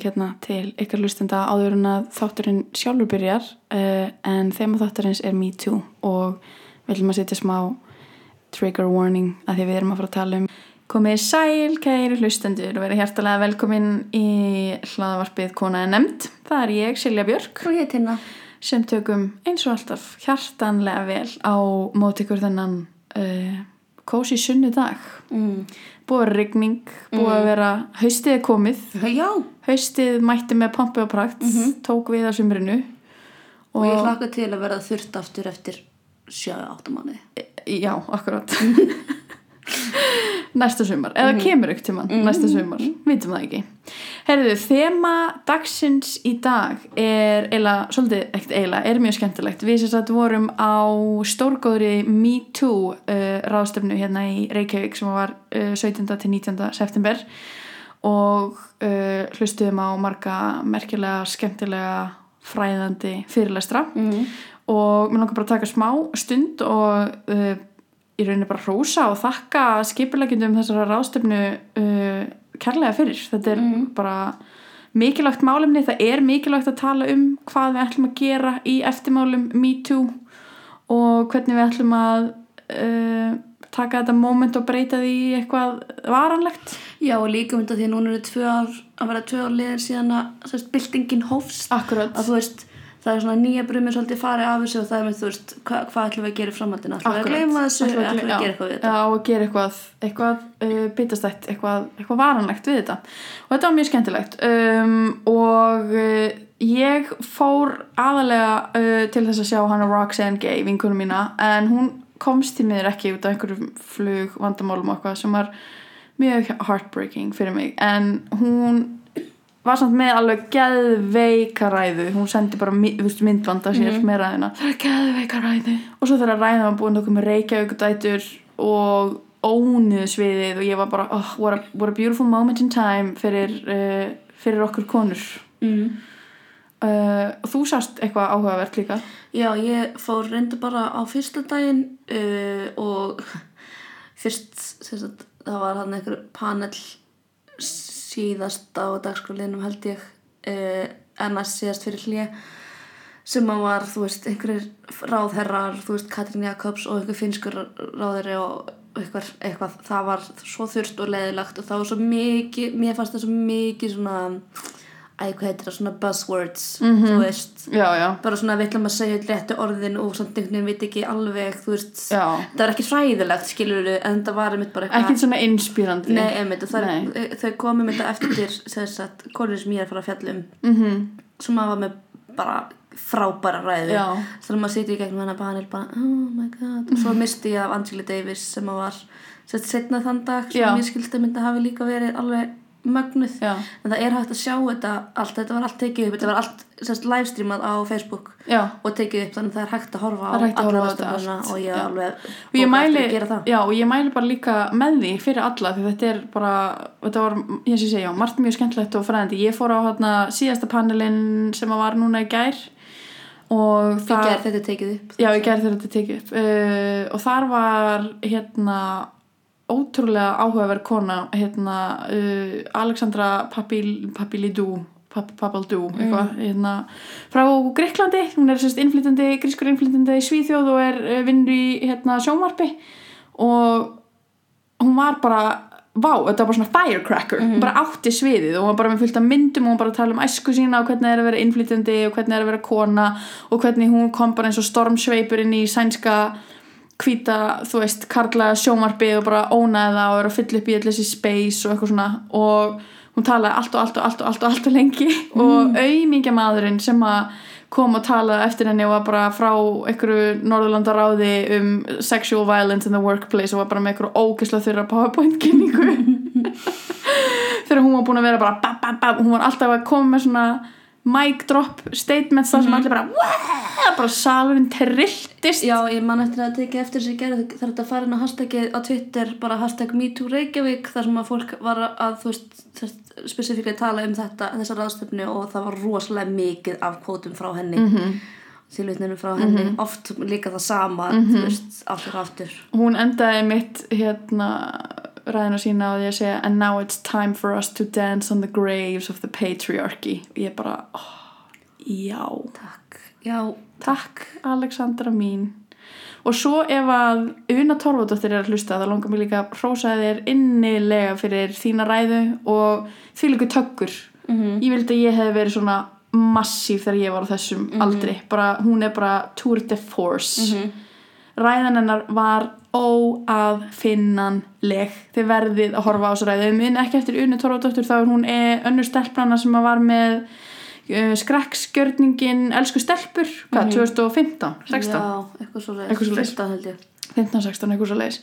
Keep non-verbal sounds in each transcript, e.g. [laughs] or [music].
warning hérna til ykkar hlustenda áður en að þátturinn sjálfur byrjar uh, en þema þátturins er Me Too og við ætlum að setja smá trigger warning að því við erum að fara að tala um komið sæl, kæri hlustendur og verið hjertalega velkomin í hlaðavarpið Kona er nefnd það er ég, Silja Björk Og ég tinna. sem tökum eins og alltaf hjartanlega vel á móti ykkur þennan uh, kósi sunnu dag. Mm. búið að vera rigning, búið að vera haustið er komið, Já, haustið mætti með pompi og prakt tók við á sumrinu. Og ég hlakka til að verða þurft aftur eftir 7-8 mánuði. já, akkurat [laughs] næsta sumar, eða kemur ykkur tíman næsta sumar, vitum það ekki Herðu, þema dagsins í dag er eiginlega, svolítið ekkert eiginlega, er mjög skemmtilegt við sem sagt vorum á stórgóðri Me Too uh, ráðstöfnu hérna í Reykjavík sem var uh, 17. til 19. september og uh, hlustuðum á marga merkilega, skemmtilega fræðandi fyrirlestra Mm. og mér langar bara að taka smá stund og uh, í rauninni bara hrósa og þakka skipulegjendum þessara ráðstöfnu uh, kærlega fyrir. Þetta er bara mikilvægt málefni, það er mikilvægt að tala um hvað við ætlum að gera í eftirmálum Me Too og hvernig við ætlum að uh, taka þetta moment og breyta því eitthvað varanlegt. Já, og líka mynda því að núna eru tvö ár, að vera tvö ár liðir síðan að sérst, byltingin hófst. Akkurat. Að þú veist, það er svona nýja brumir svolítið farið af þessu og það er með þú veist, hva, hvað ætlum við að gera í framhaldinu? Ætlum við að gleyma þessu, Ætlum við að já, gera eitthvað við þetta? Já, og gera eitthvað, eitthvað uh, bitastætt, eitthvað, eitthvað varanlegt við þetta. Og þetta var mjög skemmtilegt. Um, og uh, ég fór aðalega uh, til þess að sjá hana Roxanne Gay, vinkunum mína, en hún komst til miður ekki út af einhverjum flug vandamálum og eitthvað sem var mjög heartbreaking fyrir mig. En hún var samt með alveg geðveika ræðu. Hún sendi bara mi- þú veist, myndband af sér með ræðuna. Það er geðveika ræðu. Og svo þegar ræðan var búin okkur með Reykjavík dætur og óniðu sviðið og ég var bara oh, what, a, what a beautiful moment in time fyrir, uh, fyrir okkur konur. Mm. uh, og þú sást eitthvað áhugavert líka? Já, ég fór reynda bara á fyrsta daginn uh, og [laughs] fyrst það var hann einhver panel síðast á dagskólinum held ég uh, ennast síðast fyrir hlje sem að var, þú veist, einhverjir ráðherrar, þú veist, Katrín Jakobs og einhver finskur ráðherri og eitthvað, eitthvað, það var svo þurft og leðilegt og það var svo mikið, mér fannst það svo mikið svona, æ, hvað heitir það, svona buzzwords, þú veist, já, já, bara svona við ætlum að segja réttu orðin og samt einhvern veginn veit ekki alveg þú veist, já. Það er ekki hræðilegt skilur en það var einmitt bara ekkert svona inspírandi nei, einmitt, og þau komum þetta eftir þess að konur sem ég er að fara að fjalla um. Mm sem að var með bara frábæra ræðu. Þannig að maður sitja í gegnum hana panel bara, oh my god, og svo misti ég af Angela Davis sem að var sett setna þann dag sem ég skildi að myndi hafi líka verið alveg mögnuð Já. en það er hægt að sjá þetta allt, þetta var allt tekið upp, þetta var allt sérst, livestreamað á Facebook já, og tekið upp þannig að það er hægt að horfa á Það er hægt að alla horfa á þetta ráðstefnuna allt, og ég já. alveg og ég mæli, já, og ég mæli bara líka með því fyrir alla því þetta er bara, þetta var ég sé segja, margt mjög skemmtilegt og fræðandi. Ég fór á hérna síðasta panelin sem var núna í gær og það, gær þetta er tekið upp já, gær þegar þetta er tekið upp. Uh, og þar var hérna ótrúlega áhugaverð kona hérna uh, Alexandra Papil, Papilidou Pap- Papaldou, eitthvað hérna, frá Greiklandi, hún er sérst innflytjandi, grískur innflytjandi í Svíþjóð og er uh, vinnur í hérna, sjónvarpi. Og hún var bara vá, þetta var bara svona firecracker. Hún bara átti sviðið og hún var bara með fullt af myndum og hún bara tala um æsku sína og hvernig það er að vera innflytjandi og hvernig það er að vera kona og hvernig hún kom bara eins og stormsveipur inn í sænska hvíta, þú veist, karla sjónvarpið og bara ónaði það og er að fylla upp í allir þessi space og eitthvað svona. Og hún talaði allt og allt og allt og allt og allt og lengi. [laughs] Og auðmingja maðurinn sem að kom og talaði eftir henni og var bara frá einhverju Norðurlandaráði um sexual violence in the workplace og var bara með einhverju ógislega þurra powerpoint kynningu. [laughs] [laughs] Þegar hún var búin að vera bara bam, bam, bam, hún var alltaf að koma með svona mic drop statements þar sem allir bara "Wow!" bara salurinn trilltist Já, ég man eftir að tekið eftir þessi gerð þegar þetta farin á hashtagið á Twitter bara hashtag MeTooReykjavík þar sem að fólk var að þú veist spesifíklega tala um þetta þessa ráðstöfnu og það var rosalega mikið af kvótum frá henni mm Mhm. -hmm. tilvitninu frá henni oft líka það sama þú veist, og aftur hún endaði mitt hérna ræðina sína og ég segja and now it's time for us to dance on the graves of the patriarchy. Og ég bara, oh, já. Takk. Já, takk Alexandra mín. Og svo ef að Una Torfadóttir er að hlusta þá langar mér líka að hrósa þér innilega fyrir þína ræðu og því líka tökkur Mhm. ég vildi að ég hef verið svona massíf þegar ég var á þessum Mhm. aldri. Bara, hún er bara tour de force. Ræðan hennar var óaðfinnanleg þið verðið að horfa á þessu ræðu mun ekki eftir Unu Torfadóttur þá er hún e, önnur stelprana sem var með uh, skrekkskjörningin Elsku stelpur, hvað, 2015 16, Já, eitthvað svo leiðis. Eitthvað svoleiðis. 15 held ég. 15, 16, eitthvað svo leiðis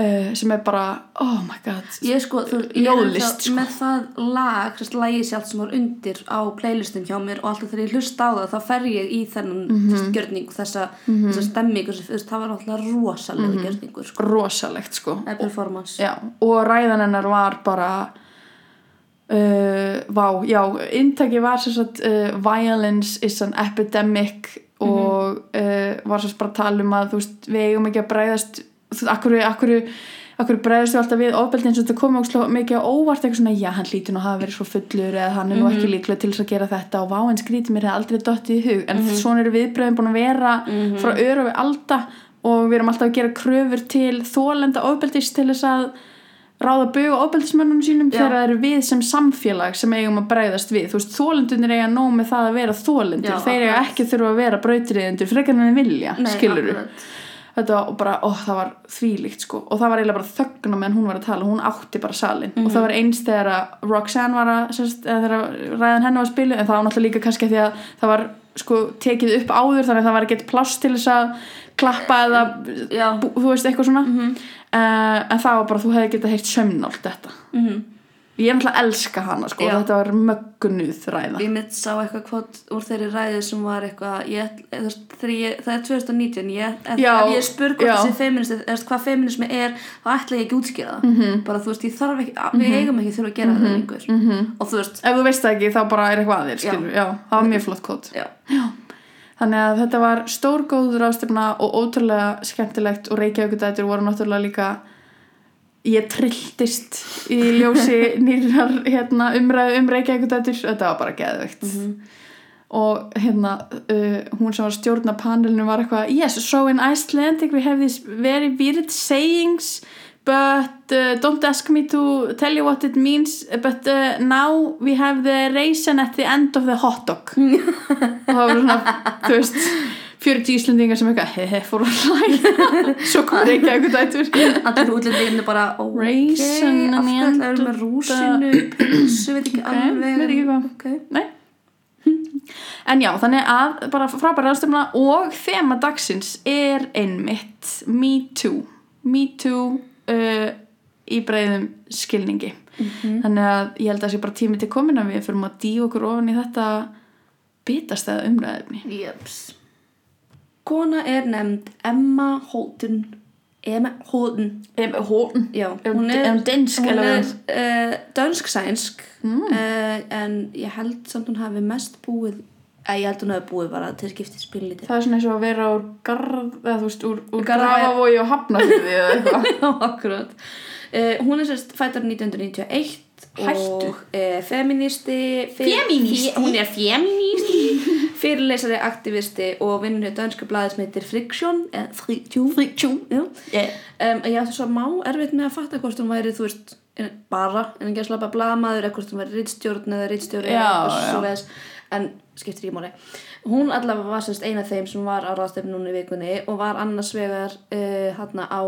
uh, sem er bara, oh my god Ég sko, þú, ég Ljóðlist, ennþá sko. með það lag, sérst lagi sjálft sem var undir á playlistum hjá mér og alltaf þegar ég hlusta á það þá fer ég í þennan mm Mhm. -hmm. gjörning þessa, þessa stemmingu, þú veist, það var alltaf rosalega mm gjörningur, sko, rosalegt sko performance já, og ræðan hennar var bara uh, vá, já, inntaki var sem sagt uh, violence is an epidemic og uh, var sem sagt bara að tala um að þú veist, við eigum ekki að bræðast þú veist, akkur, akkur, akkur bræðast við alltaf við ofbeldi eins og þetta komið ókslega mikið á óvart eitthvað svona, já, hann lítur nú að hafa verið svo fullur eða hann er nú ekki líklega til þess að gera þetta. Og vá, en skrítið mér hefði aldrei dottið í hug. En svona eru viðbröðin búin að vera frá öru við alda og við erum alltaf að gera kröfur til þólenda ofbeldis til þess að ráða bug á ofbeldismönnunum sínum Já. þegar það eru við sem samfélag sem eigum að bregðast við. Þú veist, þólendunir eiga nóg með það að vera þólendur þeir eiga ekki þurfa að vera brautriðendur frekar en þeir vilja, Nei, skilur akkurat. Þetta var og bara, ó, það var þvílíkt sko. Og það var eiginlega bara þögn á meðan hún var að tala. Hún átti bara salin og Mhm. það var eins þegar að Roxanne var að sérst, eða þegar ræðan henni var að spilu en það var náttúrulega líka kannski því að það var sko tekið upp áður þannig að það var ekki pláss til þess að klappa eða Já, bú, þú veist eitthvað svona. Uh, en það var bara þú hefði getað heyrt sömnált þetta. Mhm ég er náttúrulega að elska hana sko Já. þetta var mögnuð ræða Ég mitt sá eitthvað kvot úr þeirri ræðu sem var eitthvað, ég, ég, það er 2019, ég, ef, Já, ef ég spur hvort já. þessi feministi, eða þú veist, hvað feminismi er, þá ætla ég ekki útskýra það. Mhm. -hmm. Bara þú veist, ég þarf ekki, við eigum ekki þurfa að gera það lengur. -hmm. Og þú veist, ef þú veist það ekki þá bara er eitthvað að þér Já. skilur, já, það var mjög flott já, þannig að þetta var stórgóður ástefna og ótrúlega skemmtilegt og líka ég trilltist í ljósi [laughs] nýrar hérna, umræðu um Reykjavíkudætur þetta var bara geðveikt. Og hérna uh, hún sem var stjórna panelinu var eitthvað yes, so in Icelandic we have these very weird sayings but uh, don't ask me to tell you what it means but uh, now we have the raisin at the end of the hot dog. [laughs] Og það var svona, þú veist 40 íslendingar sem eitthvað hehe, fór að hlæja [laughs] svo kom það ekki eitthvað dætur allir útlendingarnir bara, ok, Raisin af and hverju ætla að vera með rúsinu, pilsu, veit ekki alveg. veit ekki hvað. Nei. en já, þannig að bara frábæra aðstöfna og þema dagsins er einmitt Me Too Me Too uh, í breiðum skilningi þannig að ég held að það sé bara tími til komin að við fyrir að dýja okkur ofan í þetta bitastæða umræðefni jöps. Kona er nefnd Emma Holden, Emma Holden, Hún Já, Er hún er, er hún dönsk hún er uh, dönsk-sænsk mm. en ég held samt hún hafi mest búið að ég held hún hafi búið bara til skipti spilítið Það er svona eins og að vera úr garð, eða þú veist, úr, úr grafavogi og hafnafyrði eða eitthvað. [laughs] Akkurat. Uh, Hún er sérst fættar 1991 Hættu. og uh, feministi fe- Femínisti? fe- Hún er feministi [laughs] fyrirleysari, aktivisti og vinnur hjá dönska blaði sem heitir Friction eða Friction Friction. Já Yeah. um, ég átti svo má erfitt með að fatta hvort hún væri þú veist, en- bara en ekki að slappa blaðamaður eða hvort hún væri rittstjórn eða rittstjóri Já, eða já. svoleiðis. en skiptir ekki máli hún allavega var sérst eina af þeim sem var á ráðstefn núna í vikunni og var annars vegar uh, hérna á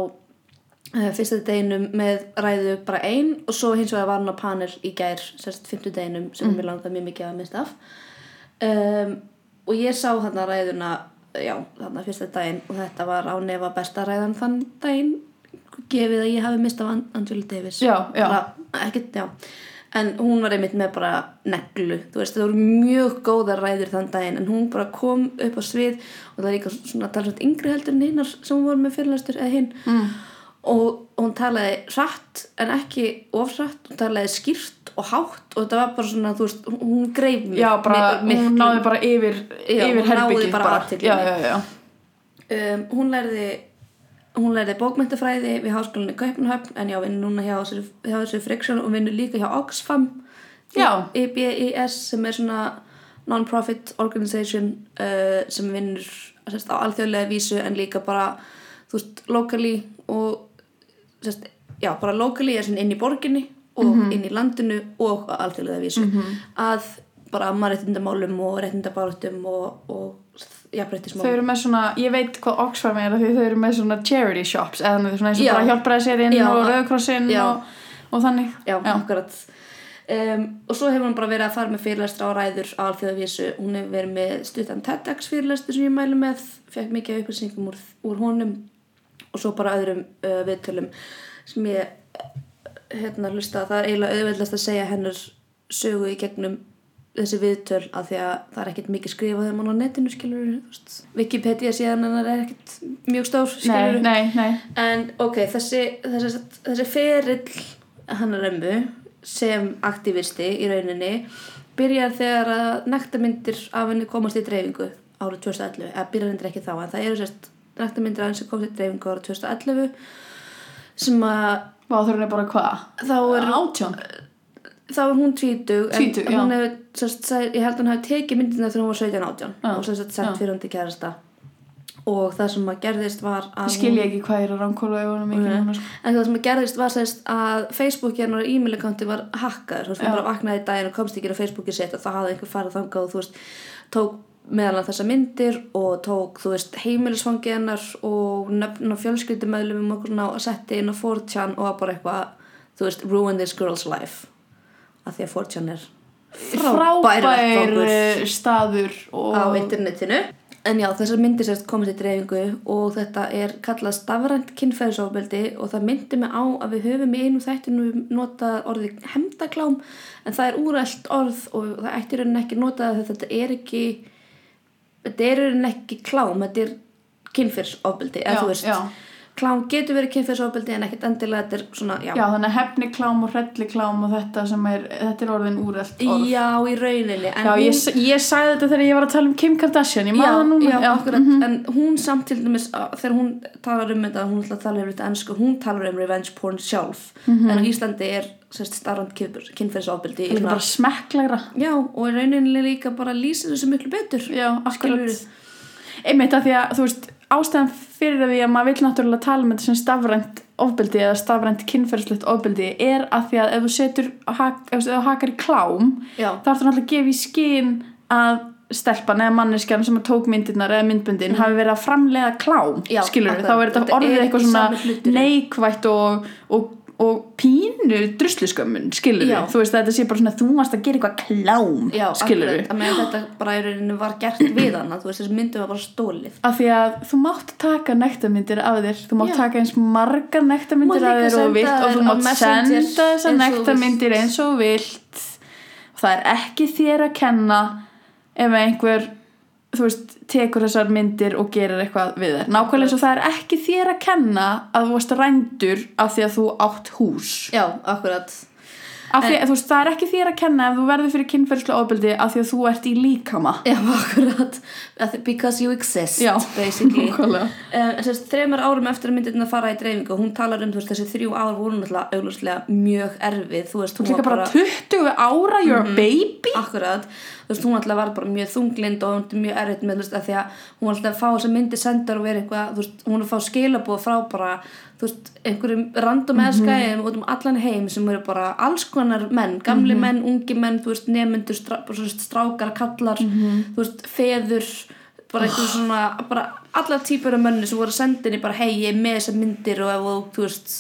fyrsta deginum með ræðu bara ein og svo hins vegar var hún á panel í gær sérst fymtu deginum sem mér langaði mjög mikið að mista af. Um, og ég sá þarna ræðuna já, þarna fyrsta daginn og þetta var á nefa besta ræðan þann daginn gefið að ég hafi mistað Angela Davis. Já, já. bara, ekkert, en hún var einmitt með bara neglu þú veist, það voru mjög góðar ræður þann daginn en hún bara kom upp á svið og það er líka svona talsvægt yngri heldur en hinnar sem voru með fyrirlæstur eða hinn. Mm. Og hún talaði hratt en ekki ofrætt hún talaði skýrt og hátt og þetta var bara svona, þú veist, hún- greif mig Já, bara, mi- hún náði bara yfir, Já, yfir herbyggið bara bara. um, hún lærði hún lærði bókmyndafræði við háskólinni Kaupnahöfn en já, vinnur núna hjá þessu, Friction og vinnur líka hjá Oxfam. IBIS sem er svona non-profit organization uh, sem vinnur á alþjóðlega vísu en líka bara þú veist, locally og sérst, já, bara locally er inn í borginni og inn í landinu og á alþjóðlega vísu að bara mannréttindamálum og réttindabárutum og, og Þau jafnréttismálum eru með svona, ég veit hvað Oxfam er því þau eru með svona charity shops eða með svona eins og Já. bara hjálpræðisérinn Já. og rauðkrossinn Já. og, og þannig. Já, akkurat um, og svo hefur hún bara verið að fara með fyrirlestra á ræður á alþjóðavísu hún hefur verið með stuttan TEDx fyrirlestur sem ég mælu með fekk mikið upplýsingum úr, úr honum og svo bara öðrum uh, viðtölum sem ég uh, hérna hlusta það er eiginlega auðveldast að segja hennar sögu í gegnum þessi viðtöl af því að það er ekkert mikið skrifað þegar mann á netinu skilur. Wikipedia síðan hennar er ekkert mjög stór Nei, skilur nei, nei. En ok, þessi, þessi, þessi ferill hann remmu sem aktivisti í rauninni byrjar þegar að nektarmyndir af henni komast í dreifingu árið 2011, eða byrjar hendur ekki þá en það eru sérst nektarmyndir af henni sem komast í dreifingu árið 2011 sem að Vá, þau eru bara hvað? þá er, Átján. þá er hún tvítug Tvítug, en já. hefur, sérst, ég held að hún hefur tekið myndina þegar hún var 17-18 Já, og sérst sett fyrir hundi kærasta og það sem að gerðist var að Ég skilji ekki hvað er að ránkóla sko. En það sem að gerðist var sérst að Facebook hérna og e-mail accounti var hakkar þú veist, hún bara vaknaði í daginn og komst ekki á Facebooki sitt og það hafði einhver farið þangað og þú veist, tók meðal þessa myndir og tók, þú veist, heimilisfangi hennar og nöfn og fjölskyldumöðlum og svona og setti inn á 4chan og var bara eitthvað, þú veist, ruin this girl's life. Af því að 4chan er frábær Frábær eh, staður og... á internetinu. En já, þessar myndir sérst komast í dreifingu og þetta er kallað stafrænt kynferðisofbeldi og það myndi mig á að við höfum í einu þættinu notað orðið hemdaklám en það er úrælt orð og það ætti raunin ekki notað að þetta er ekki þetta er ekki klám þetta er kynferðisofbeldi eða þú veist, já. Klám getur verið kynferðisofbeldi en ekkert endilega þetta er svona, já, Já, þannig hefni klám og hrelli klám og þetta sem er, þetta er orðin úrelt orð. já í rauninni en Já, hún- ég, ég sagði þetta þegar ég var að tala um Kim Kardashian, ég já, maður núna. já, akkurat, en hún samt til dæmis þegar hún talar um þetta hún ætla að tala um þetta ennsku, hún talar um revenge porn sjálf, en á Íslandi er starrand kynferðisofbeldi Það er bara smekklegra. já, og í rauninni líka bara lýsir þessu miklu betur Já, akkurat. Einmitt að því að, þú veist, ástæðan fyrir því að maður vil náttúrulega tala um þetta sem stafrænt ofbeldi eða stafrænt kynferðslegt ofbeldi er að því að ef þú setur, ef þú hakar í klám, já, þá ertu náttúrulega að gefa í skinn að stelpan eða manneskjan sem tók myndirnar eða myndbundin hafi verið að framlega klám Já, skilur akkurat. þá er þetta orðið eitthvað svona neikvætt og, og, og pínu drusluskömmun skilur Já. þú veist að þetta sé bara svona þú varst að gera eitthvað klám já, skilur með þetta bara í rauninni var gert [clears throat] við hana, þú veist, þessi myndi var bara stólið af því að þú mátt taka nektarmyndir af þér þú mátt Já. taka eins margar nektarmyndir af þér og vilt og þú mátt senda þessar nektarmyndir eins og vilt. Það er ekki þér að kenna ef einhver þú veist, tekur þessar myndir og gerir eitthvað við þær. Nákvæmlega eins og það er ekki þér að kenna að þú varst rændur af því að þú átt hús. Já, akkurat því að þú veist, það er ekki þér að kenna ef þú verður fyrir kynferðslega ofbeldi af því að þú ert í líkama. Já, [laughs] akkurat. Because you exist, Já, basically. Uh, þess þreymar árum eftir að myndirna fara í dreifingu hún talar um veist, þessi þrjú ár voru náttúrulega mjög erfið. Þú veist, hún líka bara 20 ára, you're a baby? akkurat, þú veist, hún alltaf var bara mjög þunglind og var mjög erfitt með þú veist, að því að hún var alltaf að fá þessa myndi sendar og vera eitthvað, þú veist, hún var að fá skilabóð frá bara, þú veist, einhverjum random eða skæðum út um allan heim sem eru bara alls konar menn gamli menn, ungi menn, þú veist, nemyndur strá, strákar, kallar þú veist, feður bara einhver svona, bara allar típur af mönnu sem voru að senda henni bara hei, ég er með þessar myndir og ef þú, þú veist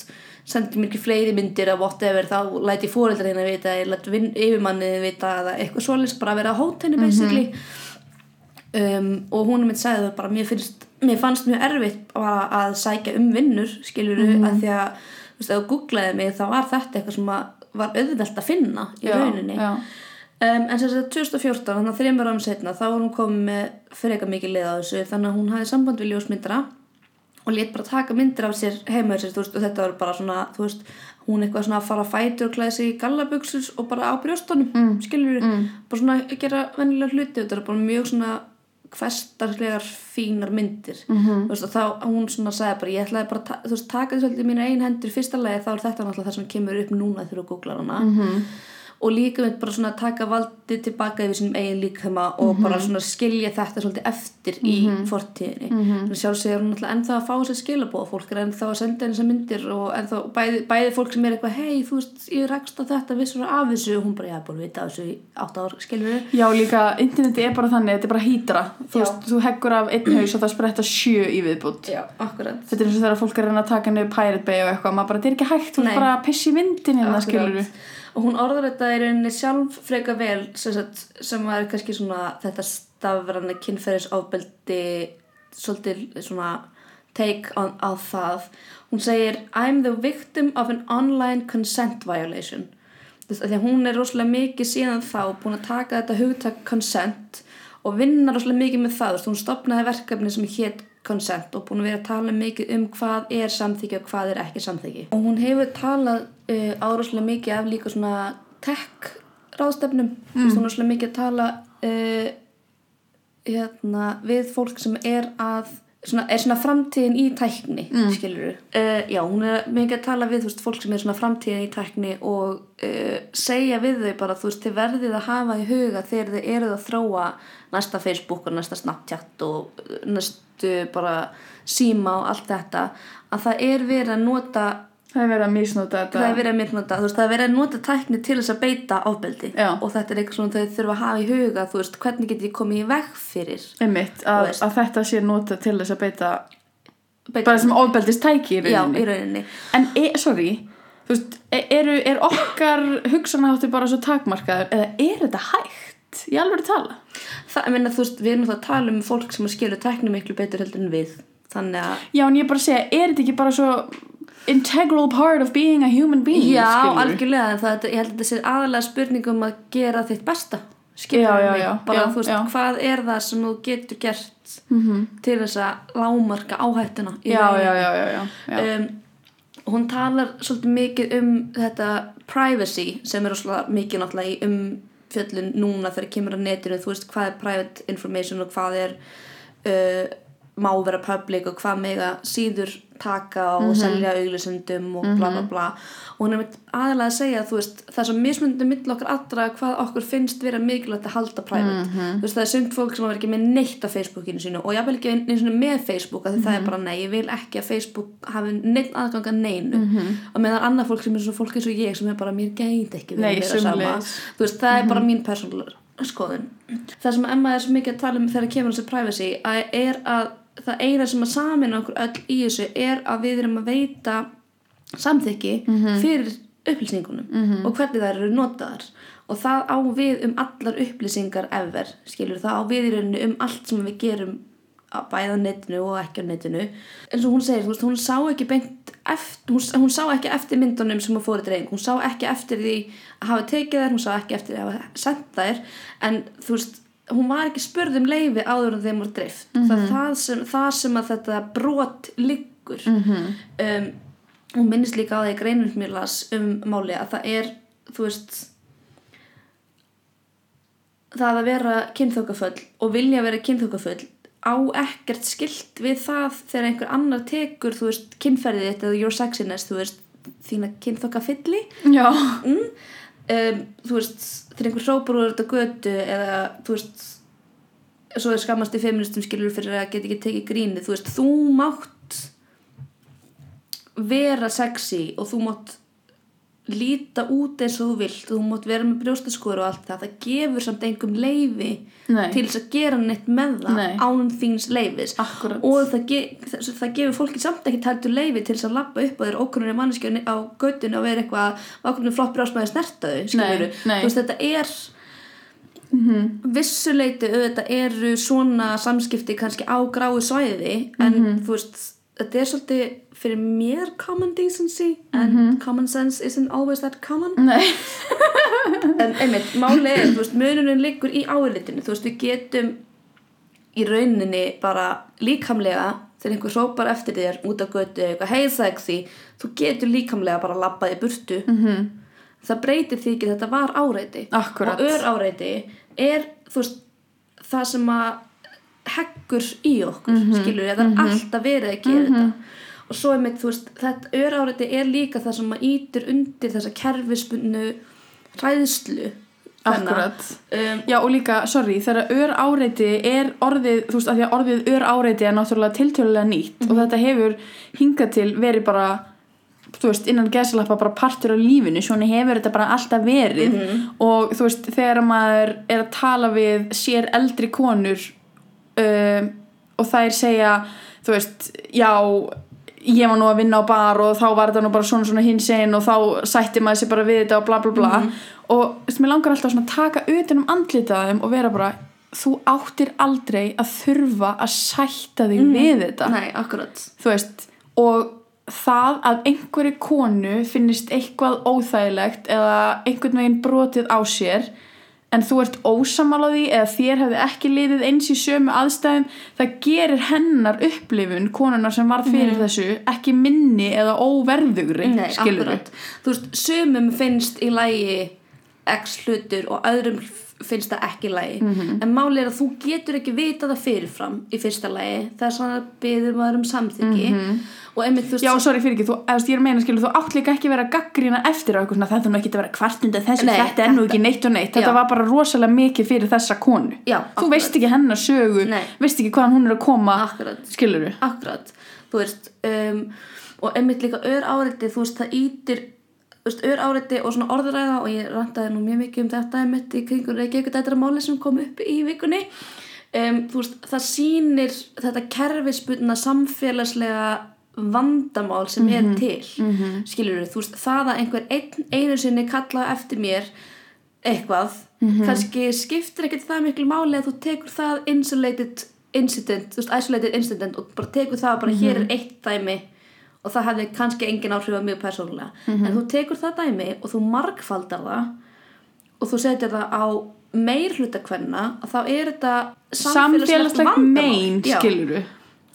sendir mér ekki fleiri myndir af whatever þá læti fóreldrar hérna vita ég læti yfirmannið vita eða eitthvað svoleiðis bara að vera að hóta henni basically um, og hún mitt sagði það bara mér, finnst, mér fannst mjög erfitt að sækja um vinnur skilur mm að því að þú veist, ef þú googlaði mig þá var þetta eitthvað sem var auðvelt að finna í rauninni já. Um, en sem sagt 2014, þannig að þreymur árum setna þá var hún komið með freka mikið leið á þessu þannig að hún hafði samband við ljósmyndara og lét bara taka myndir af sér heima sér, þú veist, og þetta var bara svona þú veist, hún eitthvað svona að fara að fætur og klæða sig í gallabuxus og bara á brjóstunum mm. skilur við, Mm. bara svona að gera vennilega hluti, þetta er bara mjög svona hversdagslegar fínar myndir -hmm. þú veist, og þá hún svona sagði bara, ég ætlaði bara að taka þessu alltaf í mínu einn hendur fyrsta lagi þá er þetta náttúrulega það sem kemur upp núna þegar þú googlar hana -hmm. Og líka með bara svona að taka valdið tilbaka yfir sínum eigin líkama og bara svona skilja þetta svolítið eftir í fortíðinni. -hmm. sjálfsögur hún náttúrulega ennþá að fá sér skilabóð fólk er ennþá að senda henni þessar myndir og ennþá bæði, bæði fólk sem er eitthvað hei, þú veist, ég rekst á þetta vissur af þessu? Og hún bara, ég hef búin að vita af þessu í átt ár, skilur Já, líka, interneti er bara þannig, þetta er bara hýtra. Þú þú heggur af einn haus og það spretta sjö í viðbútt Já, þetta er eins og þegar fólk er að að taka niður Pirate Bay og eitthvað, maður bara, þetta er ekki hægt þú er bara að pissi vindin hérna, skilur og hún orðar þetta í rauninni sjálf freka vel sagt, sem var kannski svona þetta stafrana kynferðisofbeldi svolítið svona take on, á það. Hún segir I'm the victim of an online consent violation. Því að hún er rosalega mikið síðan þá búin að taka þetta hugtak consent og vinna rosalega mikið með það. Hún stopnaði verkefni sem hétt consent og búin að vera að tala mikið um hvað er samþykki og hvað er ekki samþykki. Og hún hefur talað uh, áráslega mikið af líka svona tech ráðstefnum mm. er rosalega mikið að tala uh, hérna, við fólk sem er að svona, er svona framtíðin í tækni mm. skilur uh, já, hún er mikið að tala við þú veist, fólk sem er svona framtíðin í tækni og uh, segja við þau bara þú veist, þið verðið að hafa í huga þegar þið eruð að þróa næsta Facebook og næsta Snapchat og uh, næstu bara síma og allt þetta að það er verið að nota það er verið að misnota þetta. Það er verið að misnota, þú veist, það er verið að nota tækni til þess að beita ofbeldi. Já. og þetta er eitthvað svona þau þurfa að hafa í huga þú veist, hvernig get ég komið í veg fyrir einmitt, Þú að, að þetta sé nota til þess að beita beita bara sem ofbeldist tæki í Já, rauninni í rauninni. en, e, sorry þú veist, e- eru, er okkar hugsanaháttur bara svo takmarkaður eða er þetta hægt? Ég alveg að tala? Það, ég meina, þú veist, við erum það að tala um fólk sem skilur tækni miklu betur heldur en við þannig að, Já, en ég er bara segja, er þetta ekki bara svo integral part of being a human being já, skilurðu? algjörlega það, ég held að þetta sé aðalega spurning um að gera þitt besta skilur Já, mig, já, bara þú veist, hvað er það sem þú getur gert Mhm. til þess að lámarka áhættuna já, já, já, já, um, hún talar svolítið mikið um þetta privacy sem er rosalega mikið náttúrulega í umfjöllun núna þegar kemur á netinu þú veist hvað er private information og hvað er uh, má vera public og hvað mega síður taka og selja auglýsendum og bla bla bla. Og hún er með aðalega að segja veist það er svo mismunandi mill okkar allra hvað okkur finnst vera mikilvægt að halda private. Þú veist það er sumt fólk sem var ekki með neitt á Facebookinu sínu og ég vil ekki með Facebook af því það er bara nei, ég vil ekki að Facebook hafi neitt aðgang að neinu. Og meðan annað fólk sem er svo fólk eins og ég sem er bara mér geit ekki Nei, verið meira sama. Veist það er bara mín persónulega skoðun. Það sem Emma er svo mikið að tala um þegar kemur þessi privacy að er að það eina sem að samina okkur öll í þessu er að við erum að veita samþykki fyrir upplýsingunum og hvernig þær eru notaðar. Og það á við um allar upplýsingar ever, skilur það á við í rauninni um allt sem við gerum á bæða netinu og ekki á netinu. Eins og hún segir, þú veist, hún sá ekki beint eftir, hún, hún sá ekki eftir myndunum sem hún fór í dreifing, hún sá ekki eftir því að hafa tekið þær, hún sá ekki eftir því að hafa sendt þær, en þú veist hún var ekki spurð um leifi áður en þeim var dreift, það er það sem, það sem að þetta brot liggur um, hún minnist líka á því greinum sem ég las um máli að það er, þú veist það að vera kynþókafull og vilja vera kynþókafull á ekkert skilt við það þegar einhver annar tekur þú veist kynferðið þitt eða your sexiness þú veist þína kynþókafylli já. mm, um, þú veist þegar einhver hrópar úr þetta götu eða þú veist svo er skammast í feministum skilur fyrir að geta ekki tekið gríni þú veist, þú mátt vera sexy og þú mátt líta út eins og þú vilt þú mátt vera með brjóstaskóður og allt það það gefur samt einhverjum leifi Nei. til þess að gera neitt með það Nei. án þíns Akkúrat. og það, ge það, það gefur fólki samt ekki tæltur leifi til þess að lappa upp á þér ókunnur manneskjöni á göttinu og vera eitthvað ákveðinu flott brjóstmaður snertaðu. Nei, nei. þú veist þetta er vissuleiti auðvitað eru svona samskipti kannski á gráu svæði en þú veist þetta er svolítið fyrir mér common decency and common sense isn't always that common. [laughs] En einmitt, máli er, þú veist, munurinn liggur í áritinu, þú veist, við getum í rauninni bara líkamlega, þegar einhver hrópar eftir þér út á götu, eitthvað hey sexy þú getur líkamlega bara labbað í burtu. -hmm. það breytir því ekki að þetta var áreiti. Akkúrat. og ör áreiti er, þú veist það sem að heggur í okkur skilur það er alltaf verið að gera þetta. Og svo er mitt, þú veist, þetta öráreiti er líka það sem að ítir undir þessa kerfispunnu kvenna. Akkurat. um, Já og líka, sorry, þegar ör áreiti er orðið, þú veist, af því að orðið ör áreiti er náttúrulega tiltölulega nýtt og þetta hefur hingað til verið bara þú veist, innan gesalappa bara partur af lífinu, svona hefur þetta bara alltaf verið. Og þú veist, þegar maður er að tala við sér eldri konur um, og þær segja þú veist, já ég var nú að vinna á bar og þá var þetta nú bara svona svona hins einn og þá sætti maður sér bara við þetta og bla bla bla. Og þú veist, mér langar alltaf að taka utan um andlitaðum og vera bara þú áttir aldrei að þurfa að sætta þig við þetta. Nei, akkurat. Veist og það að einhverju konu finnist eitthvað óþægilegt eða einhvern veginn brotið á sér en þú ert ósamálaði eða þér hefði ekki liðið eins í sömu aðstæðum það gerir hennar upplifun konunar sem varð fyrir þessu ekki minni eða óverðugri Nei, skilur akkurat. Þú veist, sumum finnst í lægi x hlutur og öðrum finnst það ekki lægi. Mhm. En máli er að þú getur ekki vita það fyrirfram í fyrsta lægi. Það er svona að byður maður um samþyggi. Og einmitt, þú. Já, sorry fyrir ekki, þú, eða, þú veist, ég er að meina skilur, þú átt líka ekki að vera að gaggrina eftir á eitthvað svona, þetta er nú ekki að vera kvartunda þessu, Nei, þetta er nú ekki neitt og neitt, þetta Já. var bara rosalega mikið fyrir þessa konu. Já, þú veist ekki hennar sögu, Nei. veist ekki hvaðan hún er að koma, Akkurat. skilur akkurat, þú veist, um, og einmitt líka ör áreiti, þú veist, það ítir, þú ör áreiti og svona orðræða og ég randaði nú mjög mikið um þetta einmitt í kringur Reykjavík þetta er máli sem kom upp í vikunni. Um, veist, það sýnir þetta kerfisputna samfélagslega vandamál sem er til. Mm skilur þú veist, það að einhver ein, einu sinni kalla eftir mér eitthvað, kannski skiptir ekkert það miklu máli að þú tekur það insulated incident, þú veist, isolated incident og bara tekur það bara hér er eitt dæmi og það hefði kannski engin áhrif á mjög persónulega, en þú tekur það dæmi og þú margfaldar það og þú setjar það á meir hluta hvenna, að þá er þetta samfélagslegt mein, Já. skilur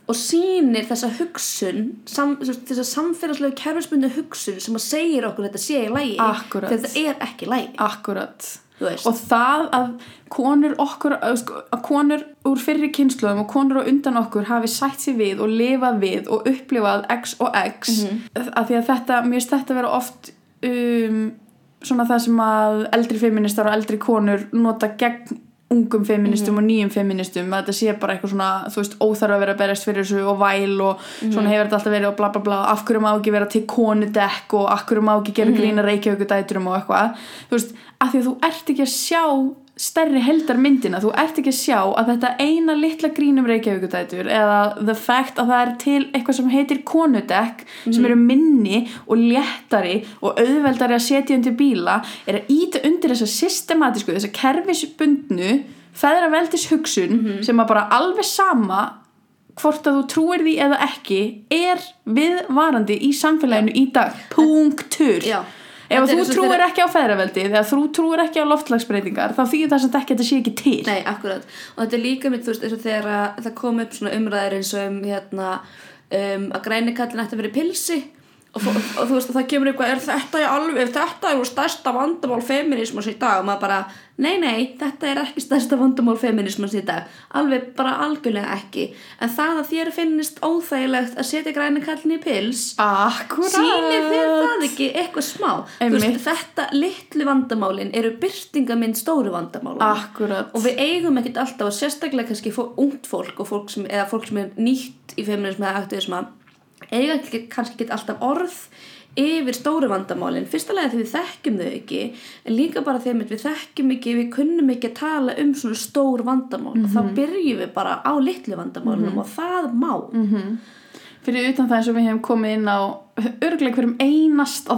og sýnir þessa hugsun sam, þessa samfélagslegu kerfisbundu hugsun sem að segir okkur að þetta sé í lægi þegar þetta er ekki lægi akkurat. Og það að konur okkur, að sko, að konur úr fyrri kynsluðum og konur á undan okkur hafi sætt sér við og lifað við og upplifað X og X Mhm. að því að þetta, mér finnst þetta vera oft um, svona það sem að eldri feministar og eldri konur nota gegn ungum feministum Mhm. og nýjum feministum að þetta sé bara eitthvað svona, þú veist, óþarf að vera að berjast fyrir þessu og væl og Mhm. svona hefur þetta alltaf verið og bla bla bla, af hverju má ekki vera til konudekk og af hverju má ekki Mhm. gera grína reykjavíkudæturum og eitthvað þú veist, af því að þú ert ekki að sjá stærri heldarmyndina, þú ert ekki að sjá að þetta eina litla grínum reykjavíkudætur eða the fact að það er til eitthvað sem heitir konudekk sem eru minni og léttari og auðveldari að setja undir bíla er að íta undir þessa systematísku, þessa kerfisbundnu feðraveldis hugsun sem að bara alveg sama hvort að þú trúir því eða ekki er viðvarandi í samfélaginu í dag, punktur. Já. Ef þú trúir þegar- ekki á feðraveldi eða þú trúir ekki á loftlagsbreytingar þá þýðir það sem þetta sé ekki til Nei, akkurat. Og þetta er líka mitt, þú veist, eins og þegar að það kom upp svona umræðir eins og um, hérna, um, að grænikallin ætti að vera pilsi og, og, og þú veist, og það kemur eitthvað, er þetta í alveg, þetta er stærsta vandamál feminismas í dag? Og maður bara, nei, nei, þetta er ekki stærsta vandamál feminismas í dag, alveg bara algjörlega ekki. En það að þér finnist óþægilegt að setja grænikallin í pils, Akkurat. sýnir þér það ekki eitthvað smá? Veist, þetta litlu vandamálin eru byrtingamind stóru vandamálin Akkurat. Og við eigum ekkert alltaf og sérstaklega kannski ungt fólk og fólk sem, eða fólk sem er nýtt í feminism eða aktivisma eiga ekki, kannski ekki alltaf orð yfir stóru vandamálin. Fyrsta lega því við þekkjum þau ekki en líka bara þegar við þekkjum ekki við kunnum ekki að tala um svona stór vandamál. Og þá byrjum við bara á litlu vandamálunum og það má. Fyrir utan það eins og við hefum komið inn á örglega hverjum einast á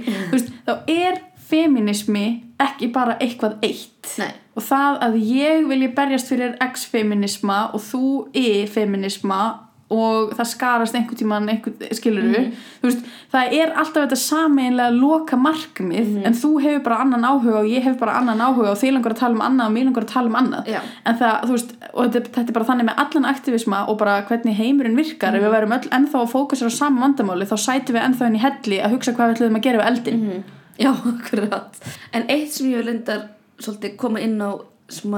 Mm. þú veist, þá er feminismi ekki bara eitthvað eitt. Nei. og það að ég vilji berjast fyrir x-feminisma og þú y-feminisma og það skarast einhvern einhvern, skilur Mhm. þú veist, það er alltaf þetta sameinlega loka markmið Mhm. en þú hefur bara annan áhuga og ég hef bara annan áhuga og þið langar að tala um annað og mér langar að tala um annað Já. en það, þú veist, og þetta, þetta er bara þannig með allan aktivisma og bara hvernig heimurinn virkar ef við verum öll ennþá að fókusera á sama vandamáli þá sætum við ennþá inn í helli að hugsa hvað við ætlum að gera við eldin Já, akkurat. En eitt sem ég vil endar svolítið koma inn á sem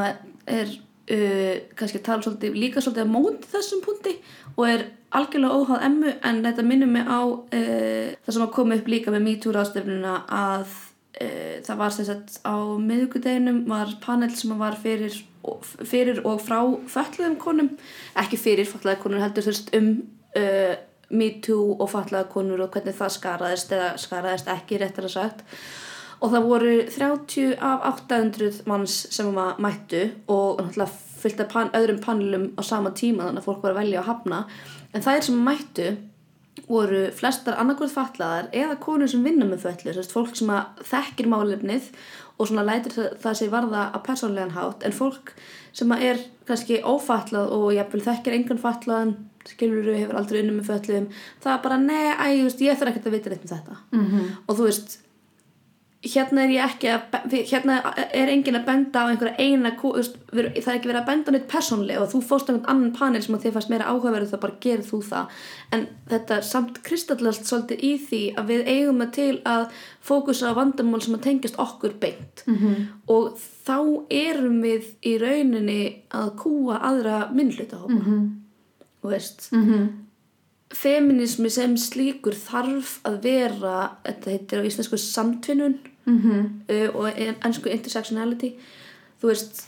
er uh, kannski tala svolítið, líka svolítið á móti þessum punkti og er algjörlega óháð emmu en þetta minnum mig á uh, það sem að koma upp líka með MeToo ráðstöfnuna að uh, það var sem sagt á miðugudeginum var panel sem var fyrir, fyrir og frá fötluðum konum ekki fyrir fatlaði konur heldur þurft um uh, MeToo og fatlaði konur og hvernig það skaraðist eða skaraðist ekki réttar að sagt og það voru 30 af 800 manns sem maður mættu og náttúrulega fyllt af pan, öðrum panelum á sama tíma þannig að fólk var að velja að hafna. En er sem mættu voru flestar annarkvöld fatlaðar eða konur sem vinna með föllu sérst, fólk sem að þekkir málefnið og svona lætir það, það sig varða að persónlegan hátt. En fólk sem að er kannski ófatlað og jafnvel þekkir engan fatlaðan skilur hefur aldrei unni með föllum það er bara, nei, æ, ég þarf ekkert að vita neitt um þetta. Mm -hmm. og þú veist hérna er ég ekki að hérna er engin að benda á einhverja eina það er ekki verið að benda neitt persónlega og þú fóst á einhvern annan panel sem þið fannst meira áhugaverðu þá bara gerir þú það en þetta samt kristallast svolítið í því að við eigum að til að fókusa á vandamál sem að tengjast okkur beint mm -hmm. og þá erum við í rauninni að kúa aðra minnlutahópa mm -hmm. og veist -hmm. feminismi sem slíkur þarf að vera þetta heitir á íslensku samtvinnun mm -hmm. uh, og ennsku intersectionality þú veist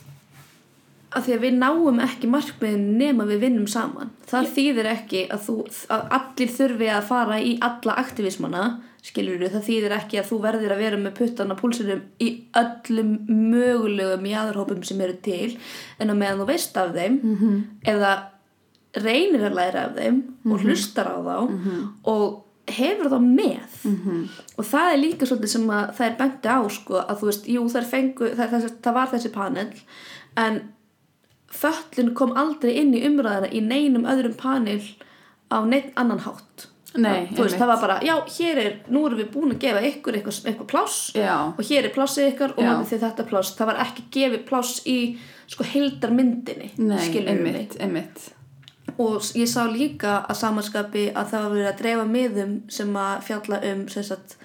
að því að við náum ekki markmiðin nema við vinnum saman það yeah. þýðir ekki að, þú, að allir þurfi að fara í alla aktivismana skilur þú, það þýðir ekki að þú verðir að vera með puttan á púlsinum í öllum mögulegum jáðurhópum sem eru til en að meðan þú veist af þeim mm -hmm. eða reynir að læra af þeim mm -hmm. og Mhm. hlustar á þá mm -hmm. og hefur þá með. Mhm. og það er líka svolítið sem að það er benti á sko að þú veist, jú það, fengu, það, það, það var þessi panel en föllin kom aldrei inn í umræðina í neinum öðrum panel á neitt annan hátt. Nei, þú veist, það var bara, já, hér er nú erum við búin að gefa ykkur eitthvað, eitthvað pláss Já, og hér er plássið ykkar og notið þið þetta pláss. Það var ekki gefið pláss í sko heildarmyndinni nei, einmitt, einmitt og ég sá líka að samanskapi að það var verið að dreifa miðum sem að fjalla um sagt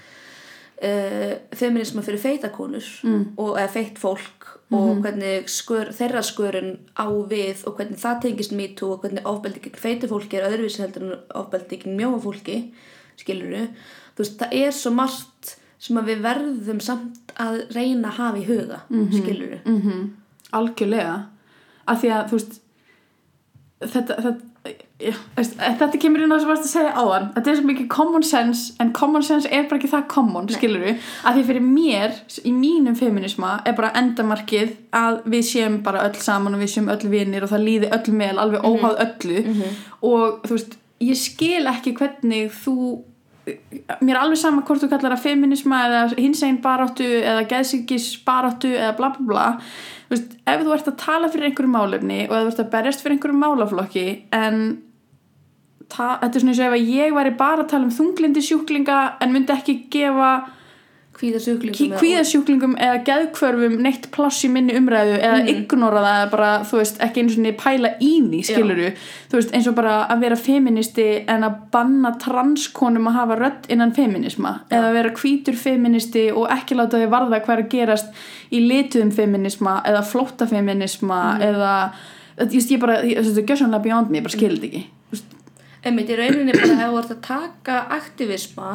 uh, feminisma fyrir feitakonur Mm. og eða feitt fólk og hvernig skur, þeirra skurinn á við og hvernig það tengist MeToo og hvernig ofbeldi gegn feitu fólki er öðruvísi heldur en ofbeldi gegn mjóa fólki skilur þú veist það er svo margt sem að við verðum samt að reyna að hafa í huga mm -hmm. skilur mm algjörlega. Af því að þú veist þetta, þetta, já, veist, þetta kemur inn á það sem varst að segja áðan. Þetta er svo mikið common sense en common sense er bara ekki það common, skilur við af því fyrir mér, í mínum feminisma er bara endamarkið að við séum bara öll saman og við séum öll vinir og það líði öll meðal, alveg óháð öllu. Og þú veist, ég skil ekki hvernig þú mér er alveg sama hvort þú kallar það feminisma eða hinsegin baráttu eða geðsíkis baráttu eða bla bla bla veist, ef þú ert að tala fyrir einhverju málefni og ef þú ert að berjast fyrir einhverju málaflokki en ta, þetta er svona eins og ef ég væri bara að tala um þunglindi sjúklinga en myndi ekki gefa kvíðasjúklingum kvíðasjúklingum eða geðkvörfum neitt pláss í minni umræðu eða ignora það eða bara, þú veist, ekki eins og pæla í því, skiluru þú veist, eins og bara að vera feministi en að banna transkonum að hafa rödd innan feminisma eða að vera hvítur feministi og ekki láta þau varða hvað er að gerast í lituðum feminisma eða flóttafeminisma eða, þú veist, ég bara þetta er gjössanlega beyond me, ég bara skildi ekki þú veist, einmitt í rauninni bara hefur vart að taka aktivisma